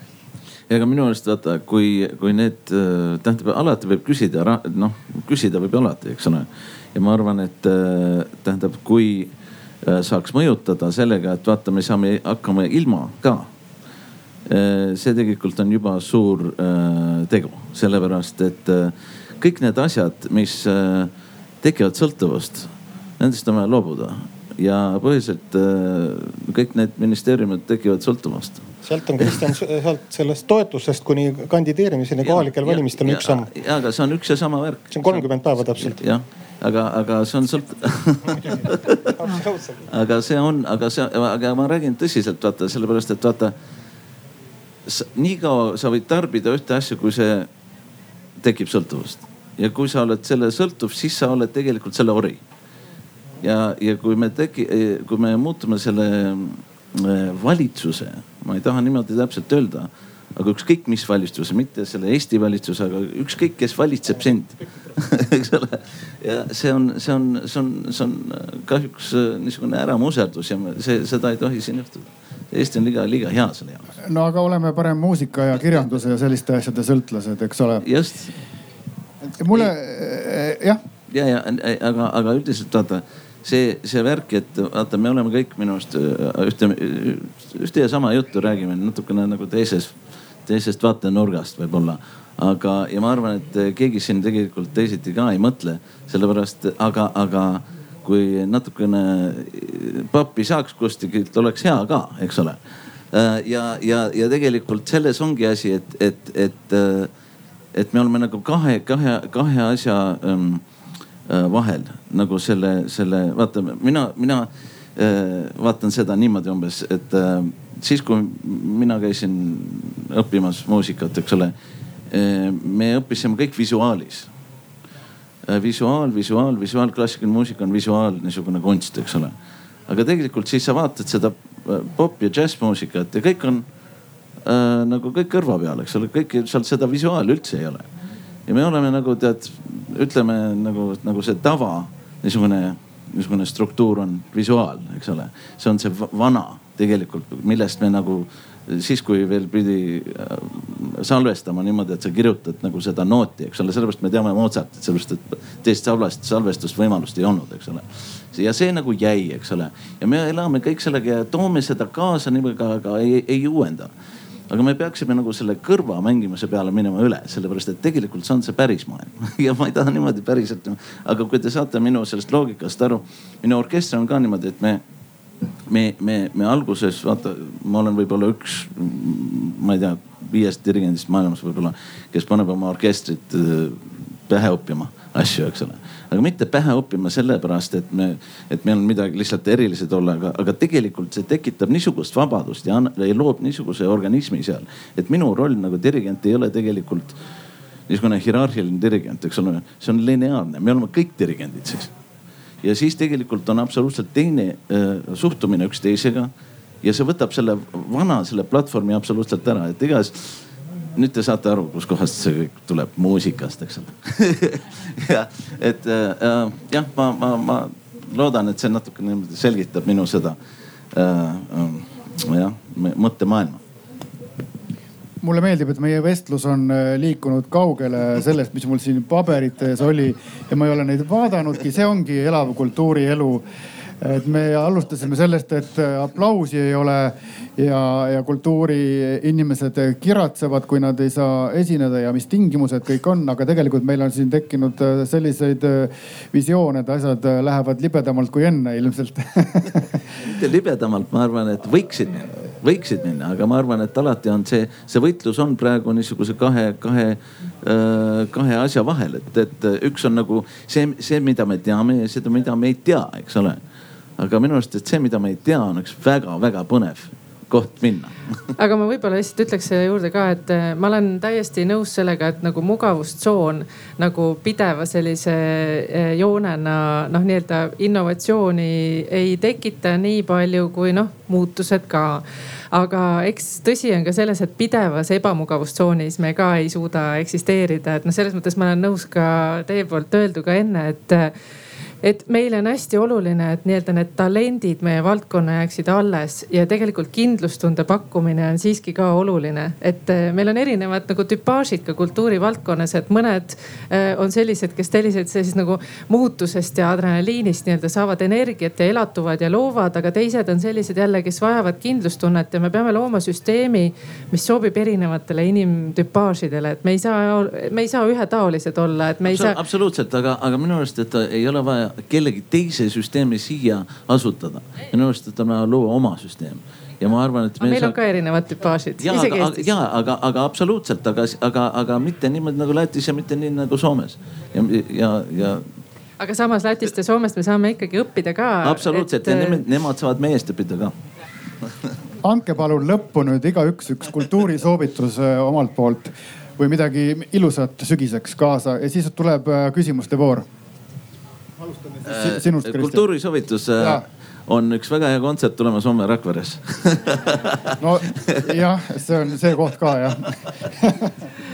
ega minu meelest vaata, kui, kui need, äh, tähendab alati võib küsida, noh küsida võib alati, eks ole. ja ma arvan, et äh, tähendab, kui äh, saaks mõjutada sellega, et vaata, me saame hakkama ilma ka. see tegelikult on juba suur tegu, sellepärast et kõik need asjad, mis tekivad sõltuvust, nendest on vaja loobuda ja põhiliselt kõik need ministeeriumid tekivad sõltuvust sealt on Kristjan, sealt sellest toetusest kuni kandideerimiseni kohalikel valimistel on üks samm. ja, aga see on üks ja sama värk. see on kolmkümmend päeva täpselt. jah, aga, aga see on sõlt- aga see on, aga see, aga ma räägin tõsiselt vaata sellepärast, et vaata. niikaua sa võid tarbida ühte asja, kui see tekib sõltuvust ja kui sa oled selle sõltuv, siis sa oled tegelikult selle ori. Ja, ja kui me tegi, kui me muutume selle Äh, valitsuse, ma ei taha niimoodi täpselt öelda, aga ükskõik mis valitsuse, mitte selle Eesti valitsuse, aga ükskõik, kes valitseb sind. eks ole. ja see on, see on, see on, see on kahjuks niisugune äramuserdus ja see, seda ei tohi siin juhtuda. Eesti on liiga, liiga hea selle jaoks. no aga oleme parem muusika ja kirjanduse ja selliste asjade sõltlased, eks ole. just. mulle, eh, jah. ja, ja aga, aga üldiselt vaata see, see värk, et vaata, me oleme kõik minu arust äh, ühte, ühte ja sama juttu räägime natukene nagu teises, teisest vaatenurgast võib-olla. aga, ja ma arvan, et keegi siin tegelikult teisiti ka ei mõtle, sellepärast, aga, aga kui natukene pappi saaks kuskilt, oleks hea ka, eks ole. Äh, ja, ja, ja tegelikult selles ongi asi, et, et, et, äh, et me oleme nagu kahe, kahe, kahe asja ähm, Äh, vahel nagu selle, selle vaata mina, mina äh, vaatan seda niimoodi umbes, et äh, siis kui mina käisin õppimas muusikat, eks ole. me õppisime kõik visuaalis. visuaal, visuaal, visuaal, klassikaline muusika on visuaal, niisugune kunst, eks ole. aga tegelikult siis sa vaatad seda pop ja džässmuusikat ja kõik on äh, nagu kõik kõrva peal, eks ole, kõik seal seda visuaali üldse ei ole ja me oleme nagu tead, ütleme nagu, nagu see tava niisugune, niisugune struktuur on visuaal, eks ole. see on see vana tegelikult, millest me nagu siis, kui veel pidi äh, salvestama niimoodi, et sa kirjutad nagu seda nooti, eks ole, sellepärast me teame Mozartit, sellepärast et teist salvest, salvestusvõimalust ei olnud, eks ole. ja see nagu jäi, eks ole, ja me elame kõik sellega ja toome seda kaasa niimoodi, aga ei, ei uuenda aga me peaksime nagu selle kõrva mängimise peale minema üle, sellepärast et tegelikult see on see päris maailm ja ma ei taha niimoodi päriselt. aga kui te saate minu sellest loogikast aru, minu orkester on ka niimoodi, et me, me, me, me alguses vaata, ma olen võib-olla üks, ma ei tea, viiest dirigendist maailmas võib-olla, kes paneb oma orkestrit äh, pähe õppima asju, eks ole aga mitte pähe õppima sellepärast, et me, et meil on midagi lihtsalt erilised olla, aga, aga tegelikult see tekitab niisugust vabadust ja, ja loob niisuguse organismi seal. et minu roll nagu dirigent ei ole tegelikult niisugune hierarhiline dirigent, eks ole, see on lineaarne, me oleme kõik dirigendid siis. ja siis tegelikult on absoluutselt teine äh, suhtumine üksteisega ja see võtab selle vana, selle platvormi absoluutselt ära, et igas nüüd te saate aru, kuskohast see kõik tuleb muusikast, eks ole. Ja et äh, jah, ma, ma, ma loodan, et see natuke niimoodi selgitab minu seda äh, äh, jah, mõttemaailma. Mulle meeldib, et meie vestlus on äh, liikunud kaugele sellest, mis mul siin paberites oli ja ma ei ole neid vaadanudki, see ongi elav kultuurielu et me alustasime sellest, et äh, aplausi ei ole ja, ja kultuuriinimesed kiratsevad, kui nad ei saa esineda ja mis tingimused kõik on, aga tegelikult meil on siin tekkinud äh, selliseid äh, visioone, et asjad lähevad libedamalt kui enne ilmselt. Mitte libedamalt, ma arvan, et võiksid minna võiksid minna, aga ma arvan, et alati on see, see võitlus on praegu niisuguse kahe, kahe, kahe asja vahel, et, et üks on nagu see, see, mida me teame ja seda, mida me ei tea, eks ole aga minu arust, et see, mida me ei tea, on üks väga-väga põnev koht minna. Aga ma võib-olla lihtsalt ütleks siia juurde ka, et eh, ma olen täiesti nõus sellega, et nagu mugavustsoon nagu pideva sellise eh, joonena noh, nii-öelda innovatsiooni ei tekita nii palju kui noh, muutused ka. Aga eks tõsi on ka selles, et pidevas ebamugavustsoonis me ka ei suuda eksisteerida, et noh, selles mõttes ma olen nõus ka teie poolt öelduga enne, et et meile on hästi oluline, et nii-öelda need talendid meie valdkonna jääksid alles ja tegelikult kindlustunde pakkumine on siiski ka oluline. et eh, meil on erinevad nagu tüpaažid ka kultuurivaldkonnas, et mõned eh, on sellised, kes sellised, sellised nagu muutusest ja adrenaliinist nii-öelda saavad energiat ja elatuvad ja loovad, aga teised on sellised jälle, kes vajavad kindlustunnet ja me peame looma süsteemi, mis sobib erinevatele inimtüpaažidele, et me ei saa, me ei saa ühetaolised olla, et me ei Absol saa. absoluutselt, aga, aga minu arust, et ei ole vaja kellegi teise süsteemi siia asutada. minu arust, et on vaja luua oma süsteem ja ma arvan, et. meil on ka erinevad tüpaažid, isegi aga, ja aga, aga absoluutselt, aga, aga, aga mitte niimoodi nagu Lätis ja mitte nii nagu Soomes ja, ja, ja aga samas Lätist ja Soomest me saame ikkagi õppida ka. absoluutselt et... ja nemad, nemad saavad meiest õppida ka andke palun lõppu nüüd igaüks üks kultuurisoovitus äh, omalt poolt või midagi ilusat sügiseks kaasa ja siis tuleb äh, küsimuste voor äh, sinust, Kristjan. kultuurisoovitus äh, on üks väga hea kontsert tulemas homme Rakveres. No jah, see on see koht ka jah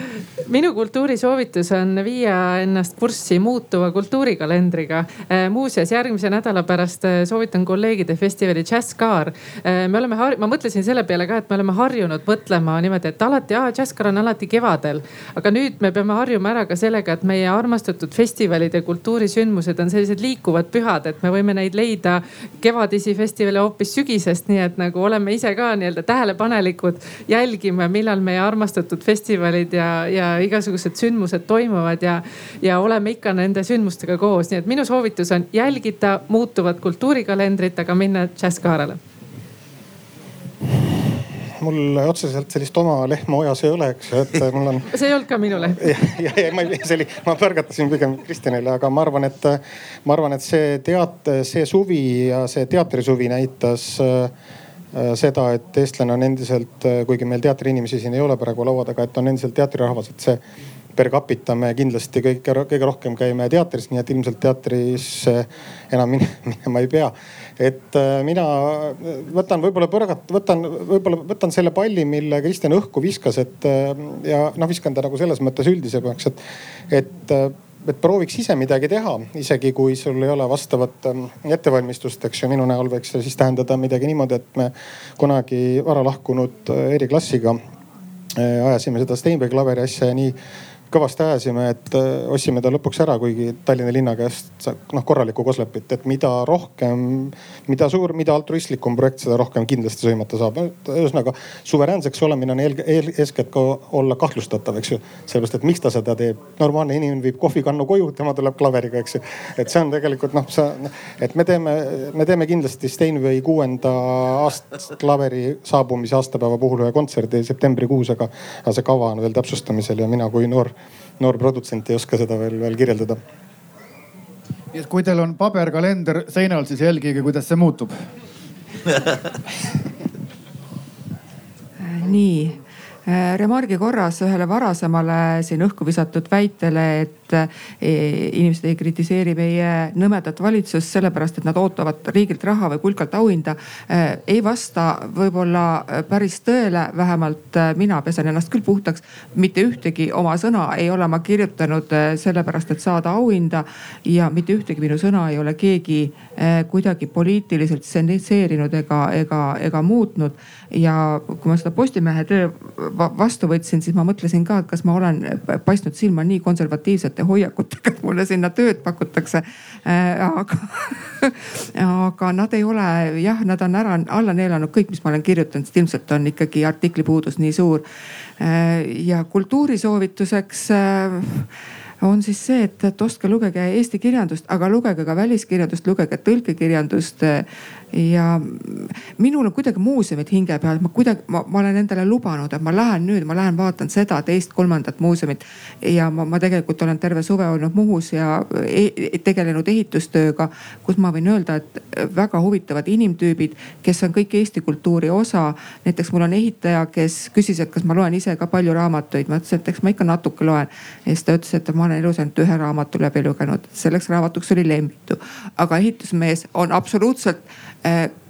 minu kultuurisoovitus on viia ennast kurssi muutuva kultuurikalendriga. Äh, muuseas, järgmise nädala pärast äh, soovitan kolleegide festivali Jazz Car. Äh, me oleme, ma mõtlesin selle peale ka, et me oleme harjunud mõtlema niimoodi, et alati, Jazz Car on alati kevadel. aga nüüd me peame harjuma ära ka sellega, et meie armastatud festivalid ja kultuurisündmused on sellised liikuvad pühad, et me võime neid leida kevadisi festivale hoopis sügisest, nii et nagu oleme ise ka nii-öelda tähelepanelikud, jälgime, millal meie armastatud festivalid ja, ja igasugused sündmused toimuvad ja, ja oleme ikka nende sündmustega koos. nii et minu soovitus on jälgida muutuvat kultuurikalendrit, aga minna džässkaarele mul otseselt sellist oma lehma ojas ei ole, eks ju, et mul on. see ei olnud ka minu lehm. ja, ja, ja ma, see oli, ma põrgatasin pigem Kristjanile, aga ma arvan, et, ma arvan, et see teat-, see suvi ja see teatrisuvi näitas äh, seda, et eestlane on endiselt, kuigi meil teatriinimesi siin ei ole praegu laua taga, et on endiselt teatrirahvas, et see per capita me kindlasti kõige, kõige rohkem käime teatris, nii et ilmselt teatris enam minema ei pea. et äh, mina võtan võib-olla põrgat-, võtan võib-olla võtan selle palli, mille Kristjan õhku viskas, et äh, ja noh, viskan ta nagu selles mõttes üldisemaks, et, et äh, et prooviks ise midagi teha, isegi kui sul ei ole vastavat ähm, ettevalmistust, eks ju. minu näol võiks see siis tähendada midagi niimoodi, et me kunagi vara lahkunud eriklassiga ajasime seda Steinbergi klaveri asja ja nii kõvasti ajasime, et äh, ostsime ta lõpuks ära, kuigi Tallinna linna käest noh korralikku koslepit, et mida rohkem, mida suur, mida altruistlikum projekt, seda rohkem kindlasti sõimata saab. ühesõnaga suveräänseks olemine on eel, eel, eeskätt ka olla kahtlustatav, eks ju. sellepärast, et miks ta seda teeb. normaalne inimene viib kohvikannu koju, tema tuleb klaveriga, eks ju. et see on tegelikult noh, sa, et me teeme, me teeme kindlasti Steinway kuuenda aast klaveri saabumise aastapäeva puhul ühe kontserdi septembrikuus, aga, aga see kava on veel täpsustamisel ja mina kui noor noor produtsent ei oska seda veel, veel kirjeldada. nii et kui teil on paberkalender seinal, siis jälgige, kuidas see muutub nii Äh, remargi korras ühele varasemale siin õhku visatud väitele, et e, inimesed ei kritiseeri meie nõmedat valitsust sellepärast, et nad ootavad riigilt raha või kulkalt auhinda. Äh, ei vasta võib-olla päris tõele, vähemalt äh, mina pesen ennast küll puhtaks. mitte ühtegi oma sõna ei ole ma kirjutanud sellepärast, et saada auhinda ja mitte ühtegi minu sõna ei ole keegi kuidagi poliitiliselt senitseerinud ega, ega, ega muutnud ja kui ma seda Postimehe töö vastu võtsin, siis ma mõtlesin ka, et kas ma olen paistnud silma nii konservatiivsete hoiakutega, et mulle sinna tööd pakutakse äh,. aga aga nad ei ole jah, nad on ära alla neelanud kõik, mis ma olen kirjutanud, sest ilmselt on ikkagi artikli puudus nii suur äh,. ja kultuurisoovituseks äh, on siis see, et, et ostke, lugege eesti kirjandust, aga lugege ka väliskirjandust, lugege tõlkekirjandust ja minul on kuidagi muuseumid hinge peal, ma kuidagi, ma, ma olen endale lubanud, et ma lähen nüüd, ma lähen vaatan seda, teist, kolmandat muuseumit. ja ma, ma tegelikult olen terve suve olnud Muhus ja e tegelenud ehitustööga, kus ma võin öelda, et väga huvitavad inimtüübid, kes on kõik Eesti kultuuri osa. näiteks mul on ehitaja, kes küsis, et kas ma loen ise ka palju raamatuid, ma ütlesin, et eks ma ikka natuke loen. ja siis ta ütles, et ma olen elus ainult ühe raamatu läbi lugenud, selleks raamatuks oli Lembitu. aga ehitusmees on absoluutselt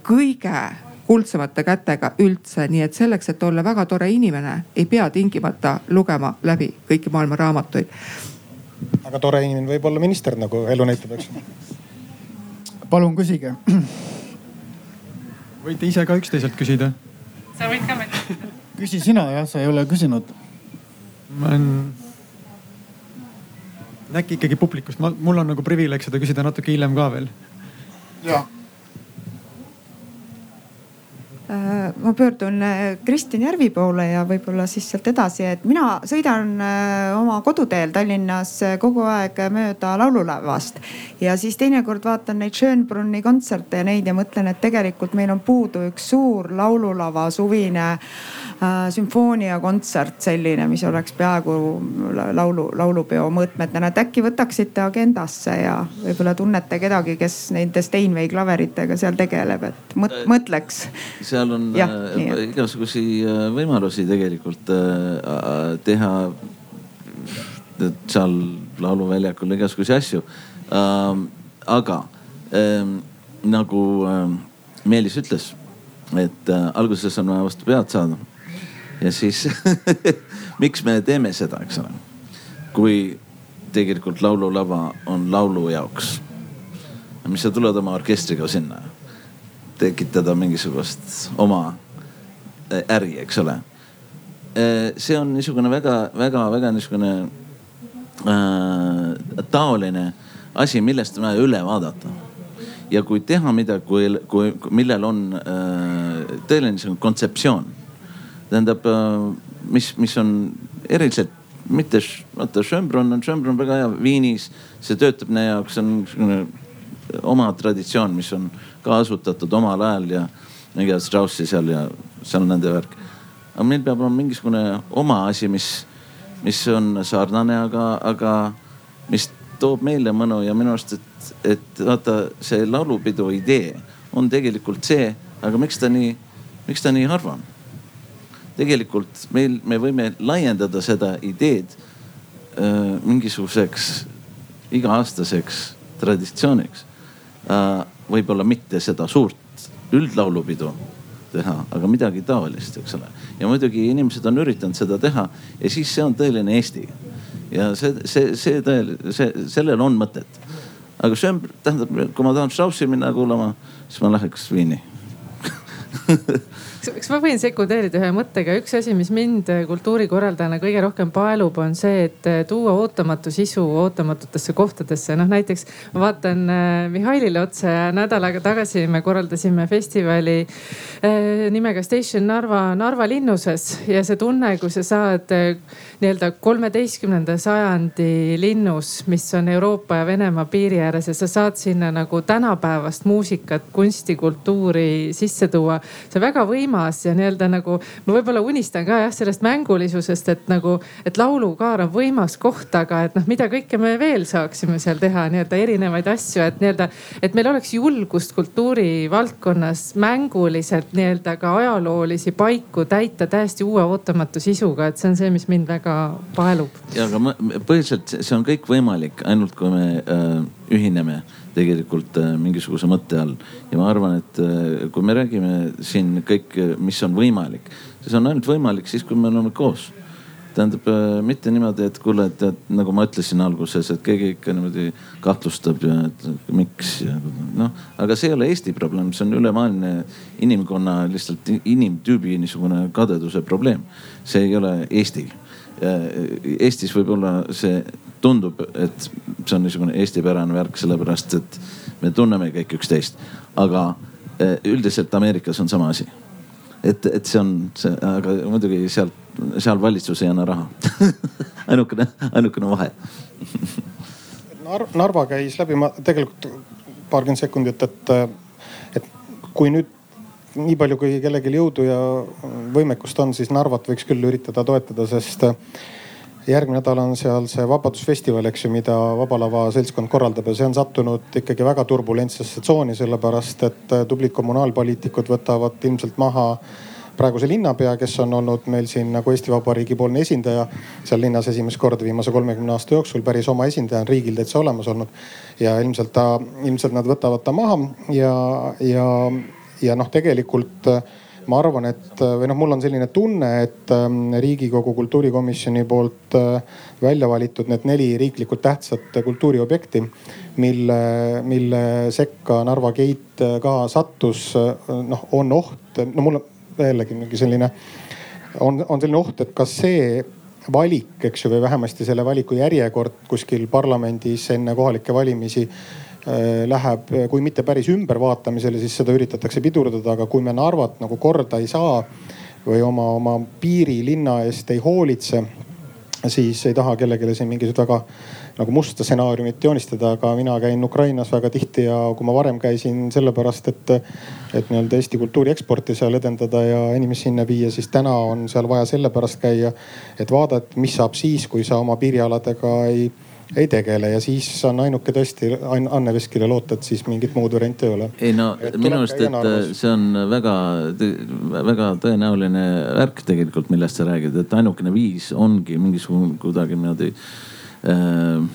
kõige kuldsemate kätega üldse, nii et selleks, et olla väga tore inimene, ei pea tingimata lugema läbi kõiki maailma raamatuid. aga tore inimene võib olla minister, nagu elu näitab, eks. palun küsige. võite ise ka üksteiselt küsida. sa võid ka küsida. küsi sina jah, sa ei ole küsinud. ma olen äkki ikkagi publikust, ma, mul on nagu privileeg seda küsida natuke hiljem ka veel. jah Äh, ma pöördun äh, Kristjan Järvi poole ja võib-olla siis sealt edasi, et mina sõidan äh, oma koduteel Tallinnas kogu aeg mööda laululavast. ja siis teinekord vaatan neid Schönbrunni kontserte ja neid ja mõtlen, et tegelikult meil on puudu üks suur laululava suvine äh, sümfooniakontsert, selline, mis oleks peaaegu laulu, laulupeo mõõtmetena. et äkki võtaksite agendasse ja võib-olla tunnete kedagi, kes nende Steinway klaveritega seal tegeleb, et mõtleks seal on ja, äh, igasugusi äh, võimalusi tegelikult äh, teha seal lauluväljakul igasuguseid asju ähm,. aga ähm, nagu ähm, Meelis ütles, et äh, alguses on vaja vastu pead saada. ja siis miks me teeme seda, eks ole kui tegelikult laululava on laulu jaoks. mis sa tuled oma orkestriga sinna, tekitada mingisugust oma äh, äri, eks ole. Äh, see on niisugune väga-väga-väga niisugune äh, taoline asi, millest on vaja üle vaadata ja kui teha midagi, kui, kui, millel on äh, tõeline niisugune kontseptsioon, tähendab äh,, mis, mis on eriliselt mitte, vaata Schönbrunn on, Schönbrunn väga hea Viinis, see töötab meie jaoks, on niisugune oma traditsioon, mis on ka asutatud omal ajal ja mingi Straussi seal ja seal on nende värk. aga meil peab olema mingisugune oma asi, mis, mis on sarnane, aga, aga mis toob meile mõnu ja minu arust, et, et vaata see laulupidu idee on tegelikult see, aga miks ta nii, miks ta nii harva on? tegelikult meil, me võime laiendada seda ideed äh, mingisuguseks iga-aastaseks traditsiooniks. Võib-olla mitte seda suurt üldlaulupidu teha, aga midagi taolist, eks ole. ja muidugi inimesed on üritanud seda teha ja siis see on tõeline Eesti. ja see, see, see tõel-, see, sellel on mõtet. aga on, tähendab, kui ma tahan Straussi minna kuulama, siis ma läheks Viini kas ma võin sekundeerida ühe mõttega, üks asi, mis mind kultuurikorraldajana kõige rohkem paelub, on see, et tuua ootamatu sisu ootamatutesse kohtadesse. noh näiteks ma vaatan äh, Mihhailile otsa ja nädal aega tagasi me korraldasime festivali äh, nimega Station Narva, Narva linnuses ja see tunne, kui sa saad äh, nii-öelda kolmeteistkümnenda sajandi linnus, mis on Euroopa ja Venemaa piiri ääres ja sa saad sinna nagu tänapäevast muusikat, kunsti, kultuuri sisse tuua. see on väga võimas ja nii-öelda nagu ma võib-olla unistan ka jah sellest mängulisusest, et nagu, et laulukaar on võimas koht, aga et noh, mida kõike me veel saaksime seal teha, nii-öelda erinevaid asju, et nii-öelda, et meil oleks julgust kultuurivaldkonnas mänguliselt nii-öelda ka ajaloolisi paiku täita täiesti uue ootamatu sisuga, et see on see, mis mind väga väga paelub. ja aga ma, põhiliselt see on kõik võimalik, ainult kui me äh, ühineme tegelikult äh, mingisuguse mõtte all. ja ma arvan, et äh, kui me räägime siin kõik, mis on võimalik, siis on ainult võimalik siis, kui me oleme koos tähendab äh, mitte niimoodi, et kuule, et, et nagu ma ütlesin alguses, et keegi ikka niimoodi kahtlustab ja et miks ja noh. aga see ei ole Eesti probleem, see on ülemaailmne inimkonna lihtsalt inimtüübi niisugune kadeduse probleem. see ei ole Eesti Eestis võib-olla see tundub, et see on niisugune eestipärane värk, sellepärast et me tunneme kõik üksteist. aga eh, üldiselt Ameerikas on sama asi. et, et see on see, aga muidugi sealt, seal valitsus ei anna raha ainukene, ainukene vahe Nar. Narva käis läbi, ma tegelikult paarkümmend sekundit, et, et kui nüüd nii palju, kui kellelgi jõudu ja võimekust on, siis Narvat võiks küll üritada toetada, sest äh, järgmine nädal on seal see Vabadusfestival, eks ju, mida Vaba Lava seltskond korraldab ja see on sattunud ikkagi väga turbulentsesse tsooni, sellepärast et äh, tublid kommunaalpoliitikud võtavad ilmselt maha praeguse linnapea, kes on olnud meil siin nagu Eesti Vabariigi poolne esindaja seal linnas esimest korda viimase kolmekümne aasta jooksul. päris oma esindaja on riigil täitsa olemas olnud ja ilmselt ta, ilmselt nad võtavad ta maha ja, ja ja noh, tegelikult äh, ma arvan, et äh, või noh, mul on selline tunne, et ähm, riigikogu kultuurikomisjoni poolt äh, välja valitud need neli riiklikult tähtsat kultuuriobjekti, mille, mille sekka Narva Gate ka sattus, noh on oht, no mul jällegi mingi selline, on, on selline oht, et kas see valik, eks ju, või vähemasti selle valiku järjekord kuskil parlamendis enne kohalikke valimisi läheb, kui mitte päris ümbervaatamisele, siis seda üritatakse pidurdada, aga kui me Narvat nagu korda ei saa või oma, oma piiri linna eest ei hoolitse, siis ei taha kellelegi siin mingisugust väga nagu musta stsenaariumit joonistada, aga mina käin Ukrainas väga tihti ja kui ma varem käisin sellepärast, et, et nii-öelda Eesti kultuuri eksporti seal edendada ja inimesi sinna viia, siis täna on seal vaja sellepärast käia, et vaadata, mis saab siis, kui sa oma piirialadega ei ei tegele ja siis on ainuke tõesti Anne Veskile loota, et siis mingit muud varianti ei ole. ei no et minu arust, et see on väga-väga tõenäoline värk tegelikult, millest sa räägid, et ainukene viis ongi mingisugune kuidagi niimoodi äh,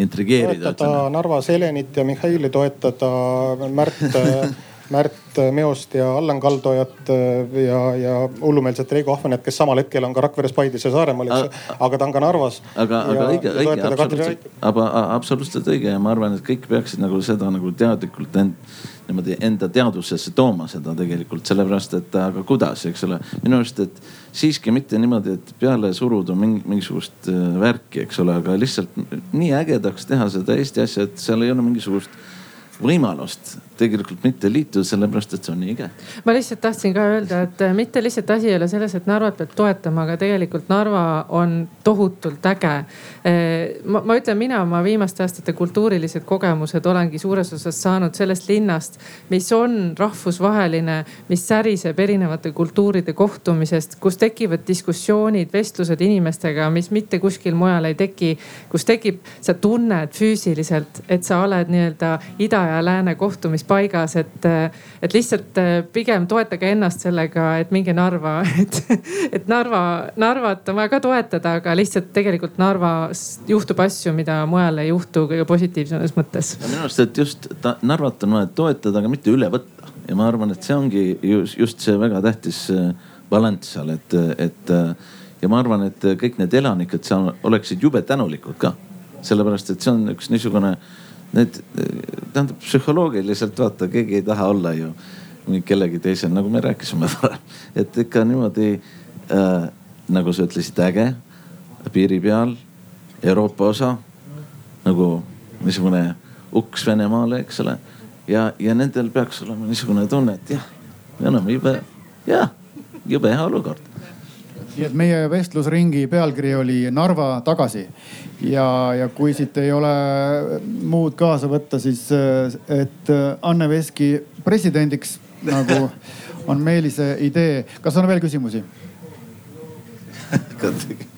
intrigeerida. toetada Narva Selenit ja Mihhaili toetada, Märt Märt Meost ja Allan Kaldojat ja, ja hullumeelset Reigo Ahvenit, kes samal hetkel on ka Rakveres, Paides ja Saaremaal, eks. aga ta on ka Narvas. aga, aga õige, õige, absoluutselt, aga absoluutselt õige ja ma arvan, et kõik peaksid nagu seda nagu teadlikult end, niimoodi enda teadvusesse tooma seda tegelikult sellepärast, et aga kuidas, eks ole. minu arust, et siiski mitte niimoodi, et peale suruda mingi, mingisugust äh, värki, eks ole, aga lihtsalt nii ägedaks teha seda Eesti asja, et seal ei ole mingisugust võimalust tegelikult mitte liituda, sellepärast et see on nii äge. ma lihtsalt tahtsin ka öelda, et äh, mitte lihtsalt asi ei ole selles, et Narvat peab toetama, aga tegelikult Narva on tohutult äge. Äh, ma, ma ütlen, mina oma viimaste aastate kultuurilised kogemused olengi suures osas saanud sellest linnast, mis on rahvusvaheline, mis säriseb erinevate kultuuride kohtumisest, kus tekivad diskussioonid, vestlused inimestega, mis mitte kuskil mujal ei teki. kus tekib, sa tunned füüsiliselt, et sa oled nii-öelda ida ja lääne kohtumis paigas, et, et lihtsalt äh, pigem toetage ennast sellega, et minge Narva, et, et Narva, Narvat on vaja ka toetada, aga lihtsalt tegelikult Narvas juhtub asju, mida mujal ei juhtu kõige positiivsemas mõttes. minu arust, et just ta, Narvat on vaja toetada, aga mitte üle võtta ja ma arvan, et see ongi just, just see väga tähtis äh, balanss seal, et, et äh, ja ma arvan, et kõik need elanikud seal oleksid jube tänulikud ka. sellepärast, et see on üks niisugune need, tähendab psühholoogiliselt vaata, keegi ei taha olla ju kellegi teise, nagu me rääkisime varem. et ikka niimoodi äh, nagu sa ütlesid, äge, piiri peal, Euroopa osa nagu niisugune uks Venemaale, eks ole. ja, ja nendel peaks olema niisugune tunne, et jah, me oleme jube, jah, jube hea olukord nii et meie vestlusringi pealkiri oli Narva tagasi ja, ja kui siit ei ole muud kaasa võtta, siis et Anne Veski presidendiks nagu on Meelise idee. kas on veel küsimusi?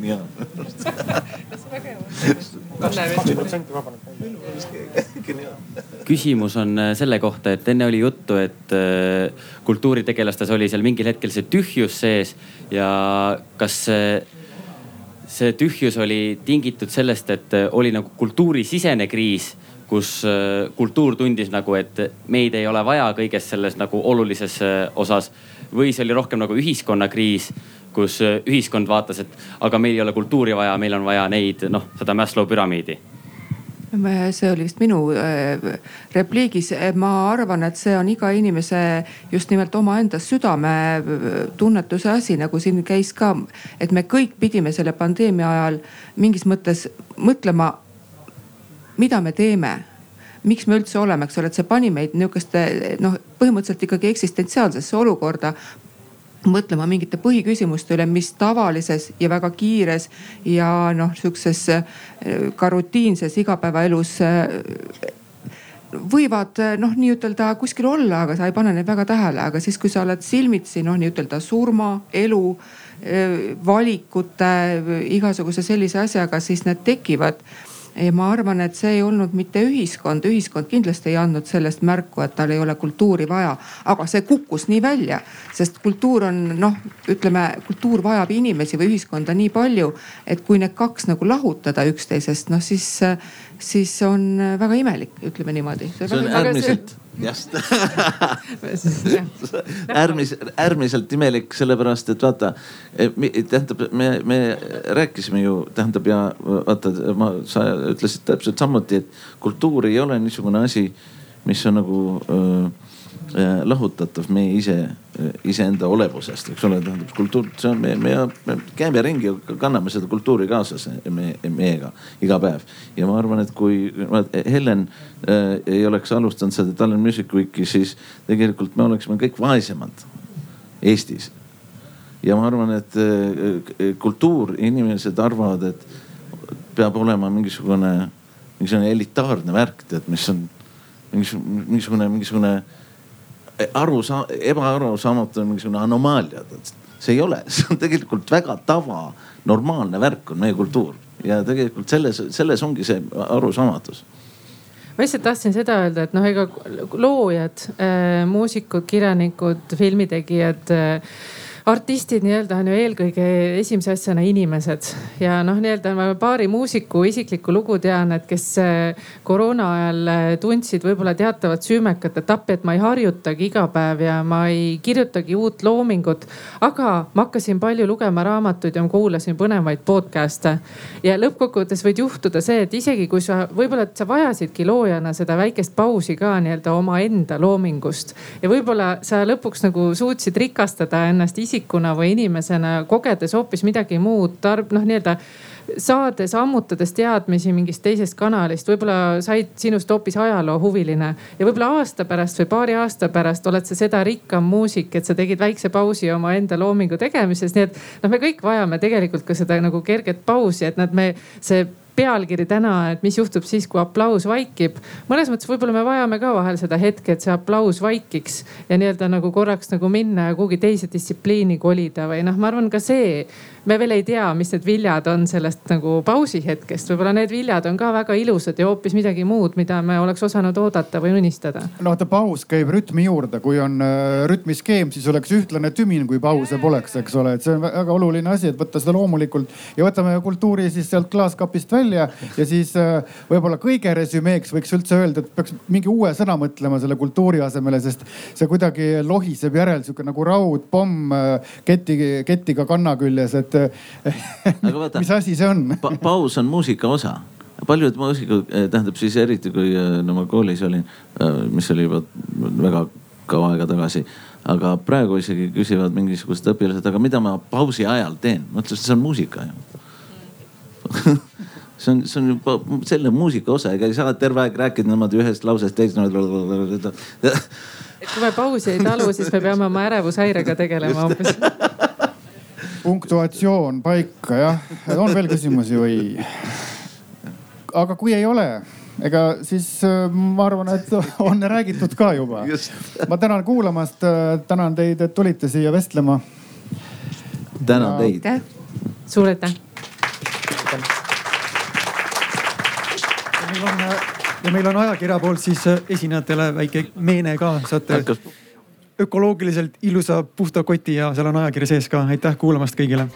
nii hea. küsimus on äh, selle kohta, et enne oli juttu, et äh, kultuuritegelastes oli seal mingil hetkel see tühjus sees ja kas see, see tühjus oli tingitud sellest, et äh, oli nagu kultuurisisene kriis, kus kultuur tundis nagu, et meid ei ole vaja kõiges selles nagu olulises osas või see oli rohkem nagu ühiskonnakriis kus ühiskond vaatas, et aga meil ei ole kultuuri vaja, meil on vaja neid noh, seda Maslow püramiidi see oli vist minu äh, repliigis, ma arvan, et see on iga inimese just nimelt omaenda südametunnetuse asi, nagu siin käis ka. et me kõik pidime selle pandeemia ajal mingis mõttes mõtlema, mida me teeme miks me üldse oleme, eks ole, et see pani meid nihukeste noh, põhimõtteliselt ikkagi eksistentsiaalsesse olukorda mõtlema mingite põhiküsimuste üle, mis tavalises ja väga kiires ja noh, sihukeses äh, ka rutiinses igapäevaelus äh, võivad äh, noh, nii-ütelda kuskil olla, aga sa ei pane neid väga tähele, aga siis, kui sa oled silmitsi noh, nii-ütelda surma, elu, valikute, igasuguse sellise asjaga, siis need tekivad ja ma arvan, et see ei olnud mitte ühiskond, ühiskond kindlasti ei andnud sellest märku, et tal ei ole kultuuri vaja, aga see kukkus nii välja, sest kultuur on noh, ütleme kultuur vajab inimesi või ühiskonda nii palju, et kui need kaks nagu lahutada üksteisest, noh siis, siis on väga imelik, ütleme niimoodi. see on äärmiselt just äärmiselt, äärmiselt imelik, sellepärast et vaata, e, tähendab, me, me rääkisime ju, tähendab ja vaata, ma, sa ütlesid täpselt samuti, et kultuur ei ole niisugune asi, mis on nagu Äh, lahutatav meie ise, äh, iseenda olevusest, eks ole, tähendab kultuur, see on me, me, me käime ringi, kanname seda kultuuri kaasas me, meiega iga päev. ja ma arvan, et kui Helen äh, ei oleks alustanud seda Tallinn Music Weeki, siis tegelikult me oleksime kõik vaesemad Eestis. ja ma arvan, et äh, kultuur, inimesed arvavad, et peab olema mingisugune, mingisugune elitaarne värk, tead, mis on mingisugune, mingisugune, mingisugune aru saa-, ebaarusaamatu mingisugune anomaalia. see ei ole, see on tegelikult väga tava, normaalne värk on meie kultuur ja tegelikult selles, selles ongi see arusaamatus ma lihtsalt tahtsin seda öelda, et noh, ega loojad äh,, muusikud, kirjanikud, filmitegijad äh, artistid nii-öelda on ju eelkõige esimese asjana inimesed ja noh, nii-öelda ma paari muusiku isiklikku lugu tean, et kes äh, koroona ajal äh, tundsid võib-olla teatavat süümekat etappi, et ma ei harjutagi iga päev ja ma ei kirjutagi uut loomingut. aga ma hakkasin palju lugema raamatuid ja ma kuulasin põnevaid podcast'e. ja lõppkokkuvõttes võid juhtuda see, et isegi kui sa võib-olla, sa vajasidki loojana seda väikest pausi ka nii-öelda omaenda loomingust ja võib-olla sa lõpuks nagu suutsid rikastada ennast isiklikult isikuna või inimesena, kogedes hoopis midagi muud, tarb-, noh, nii-öelda saades, ammutades teadmisi mingist teisest kanalist, võib-olla said sinust hoopis ajaloohuviline. ja võib-olla aasta pärast või paari aasta pärast oled sa seda rikkam muusik, et sa tegid väikse pausi omaenda loomingu tegemises, nii et noh, me kõik vajame tegelikult ka seda nagu kerget pausi, et nad, me, see pealkiri täna, et mis juhtub siis, kui aplaus vaikib. mõnes mõttes võib-olla me vajame ka vahel seda hetke, et see aplaus vaikiks ja nii-öelda nagu korraks nagu minna ja kuhugi teise distsipliini kolida või noh, ma arvan ka see me veel ei tea, mis need viljad on sellest nagu pausi hetkest, võib-olla need viljad on ka väga ilusad ja hoopis midagi muud, mida me oleks osanud oodata või unistada. no vaata, paus käib rütmi juurde, kui on äh, rütmiskeem, siis oleks ühtlane tümin, kui pause poleks, eks ole, et see on väga oluline asi, et võtta seda loomulikult. Ja võtame kultuuri siis sealt klaaskapist välja. Ja siis äh, võib-olla kõige resümeeks võiks üldse öelda, et peaks mingi uue sõna mõtlema selle kultuuri asemele, sest see kuidagi lohiseb järel sihuke nagu raudpomm äh, keti, ketiga kanna küljes, et aga vaata, mis asi see on pa? paus on muusika osa paljud muusikud, eh, tähendab siis eriti kui eh, no ma koolis olin, eh, mis oli juba väga kaua aega tagasi. aga praegu isegi küsivad mingisugused õpilased, aga mida ma pausi ajal teen? ma ütlesin, see on muusika ju see on, see on juba selle muusika osa, ega ei saa terve aeg rääkida niimoodi ühest lausest teist. et kui me pausi ei talu, siis me peame oma ärevushäirega tegelema hoopis punktuatsioon paika jah, on veel küsimusi või? aga kui ei ole, ega siis äh, ma arvan, et on räägitud ka juba. ma tänan kuulamast, äh, tänan teid, et tulite siia vestlema. tänan teid. suur aitäh. meil on ja meil on ajakirja poolt siis äh, esinejatele väike meene ka, saate Hakkas ökoloogiliselt ilusa puhta koti ja seal on ajakiri sees ka. aitäh kuulamast kõigile.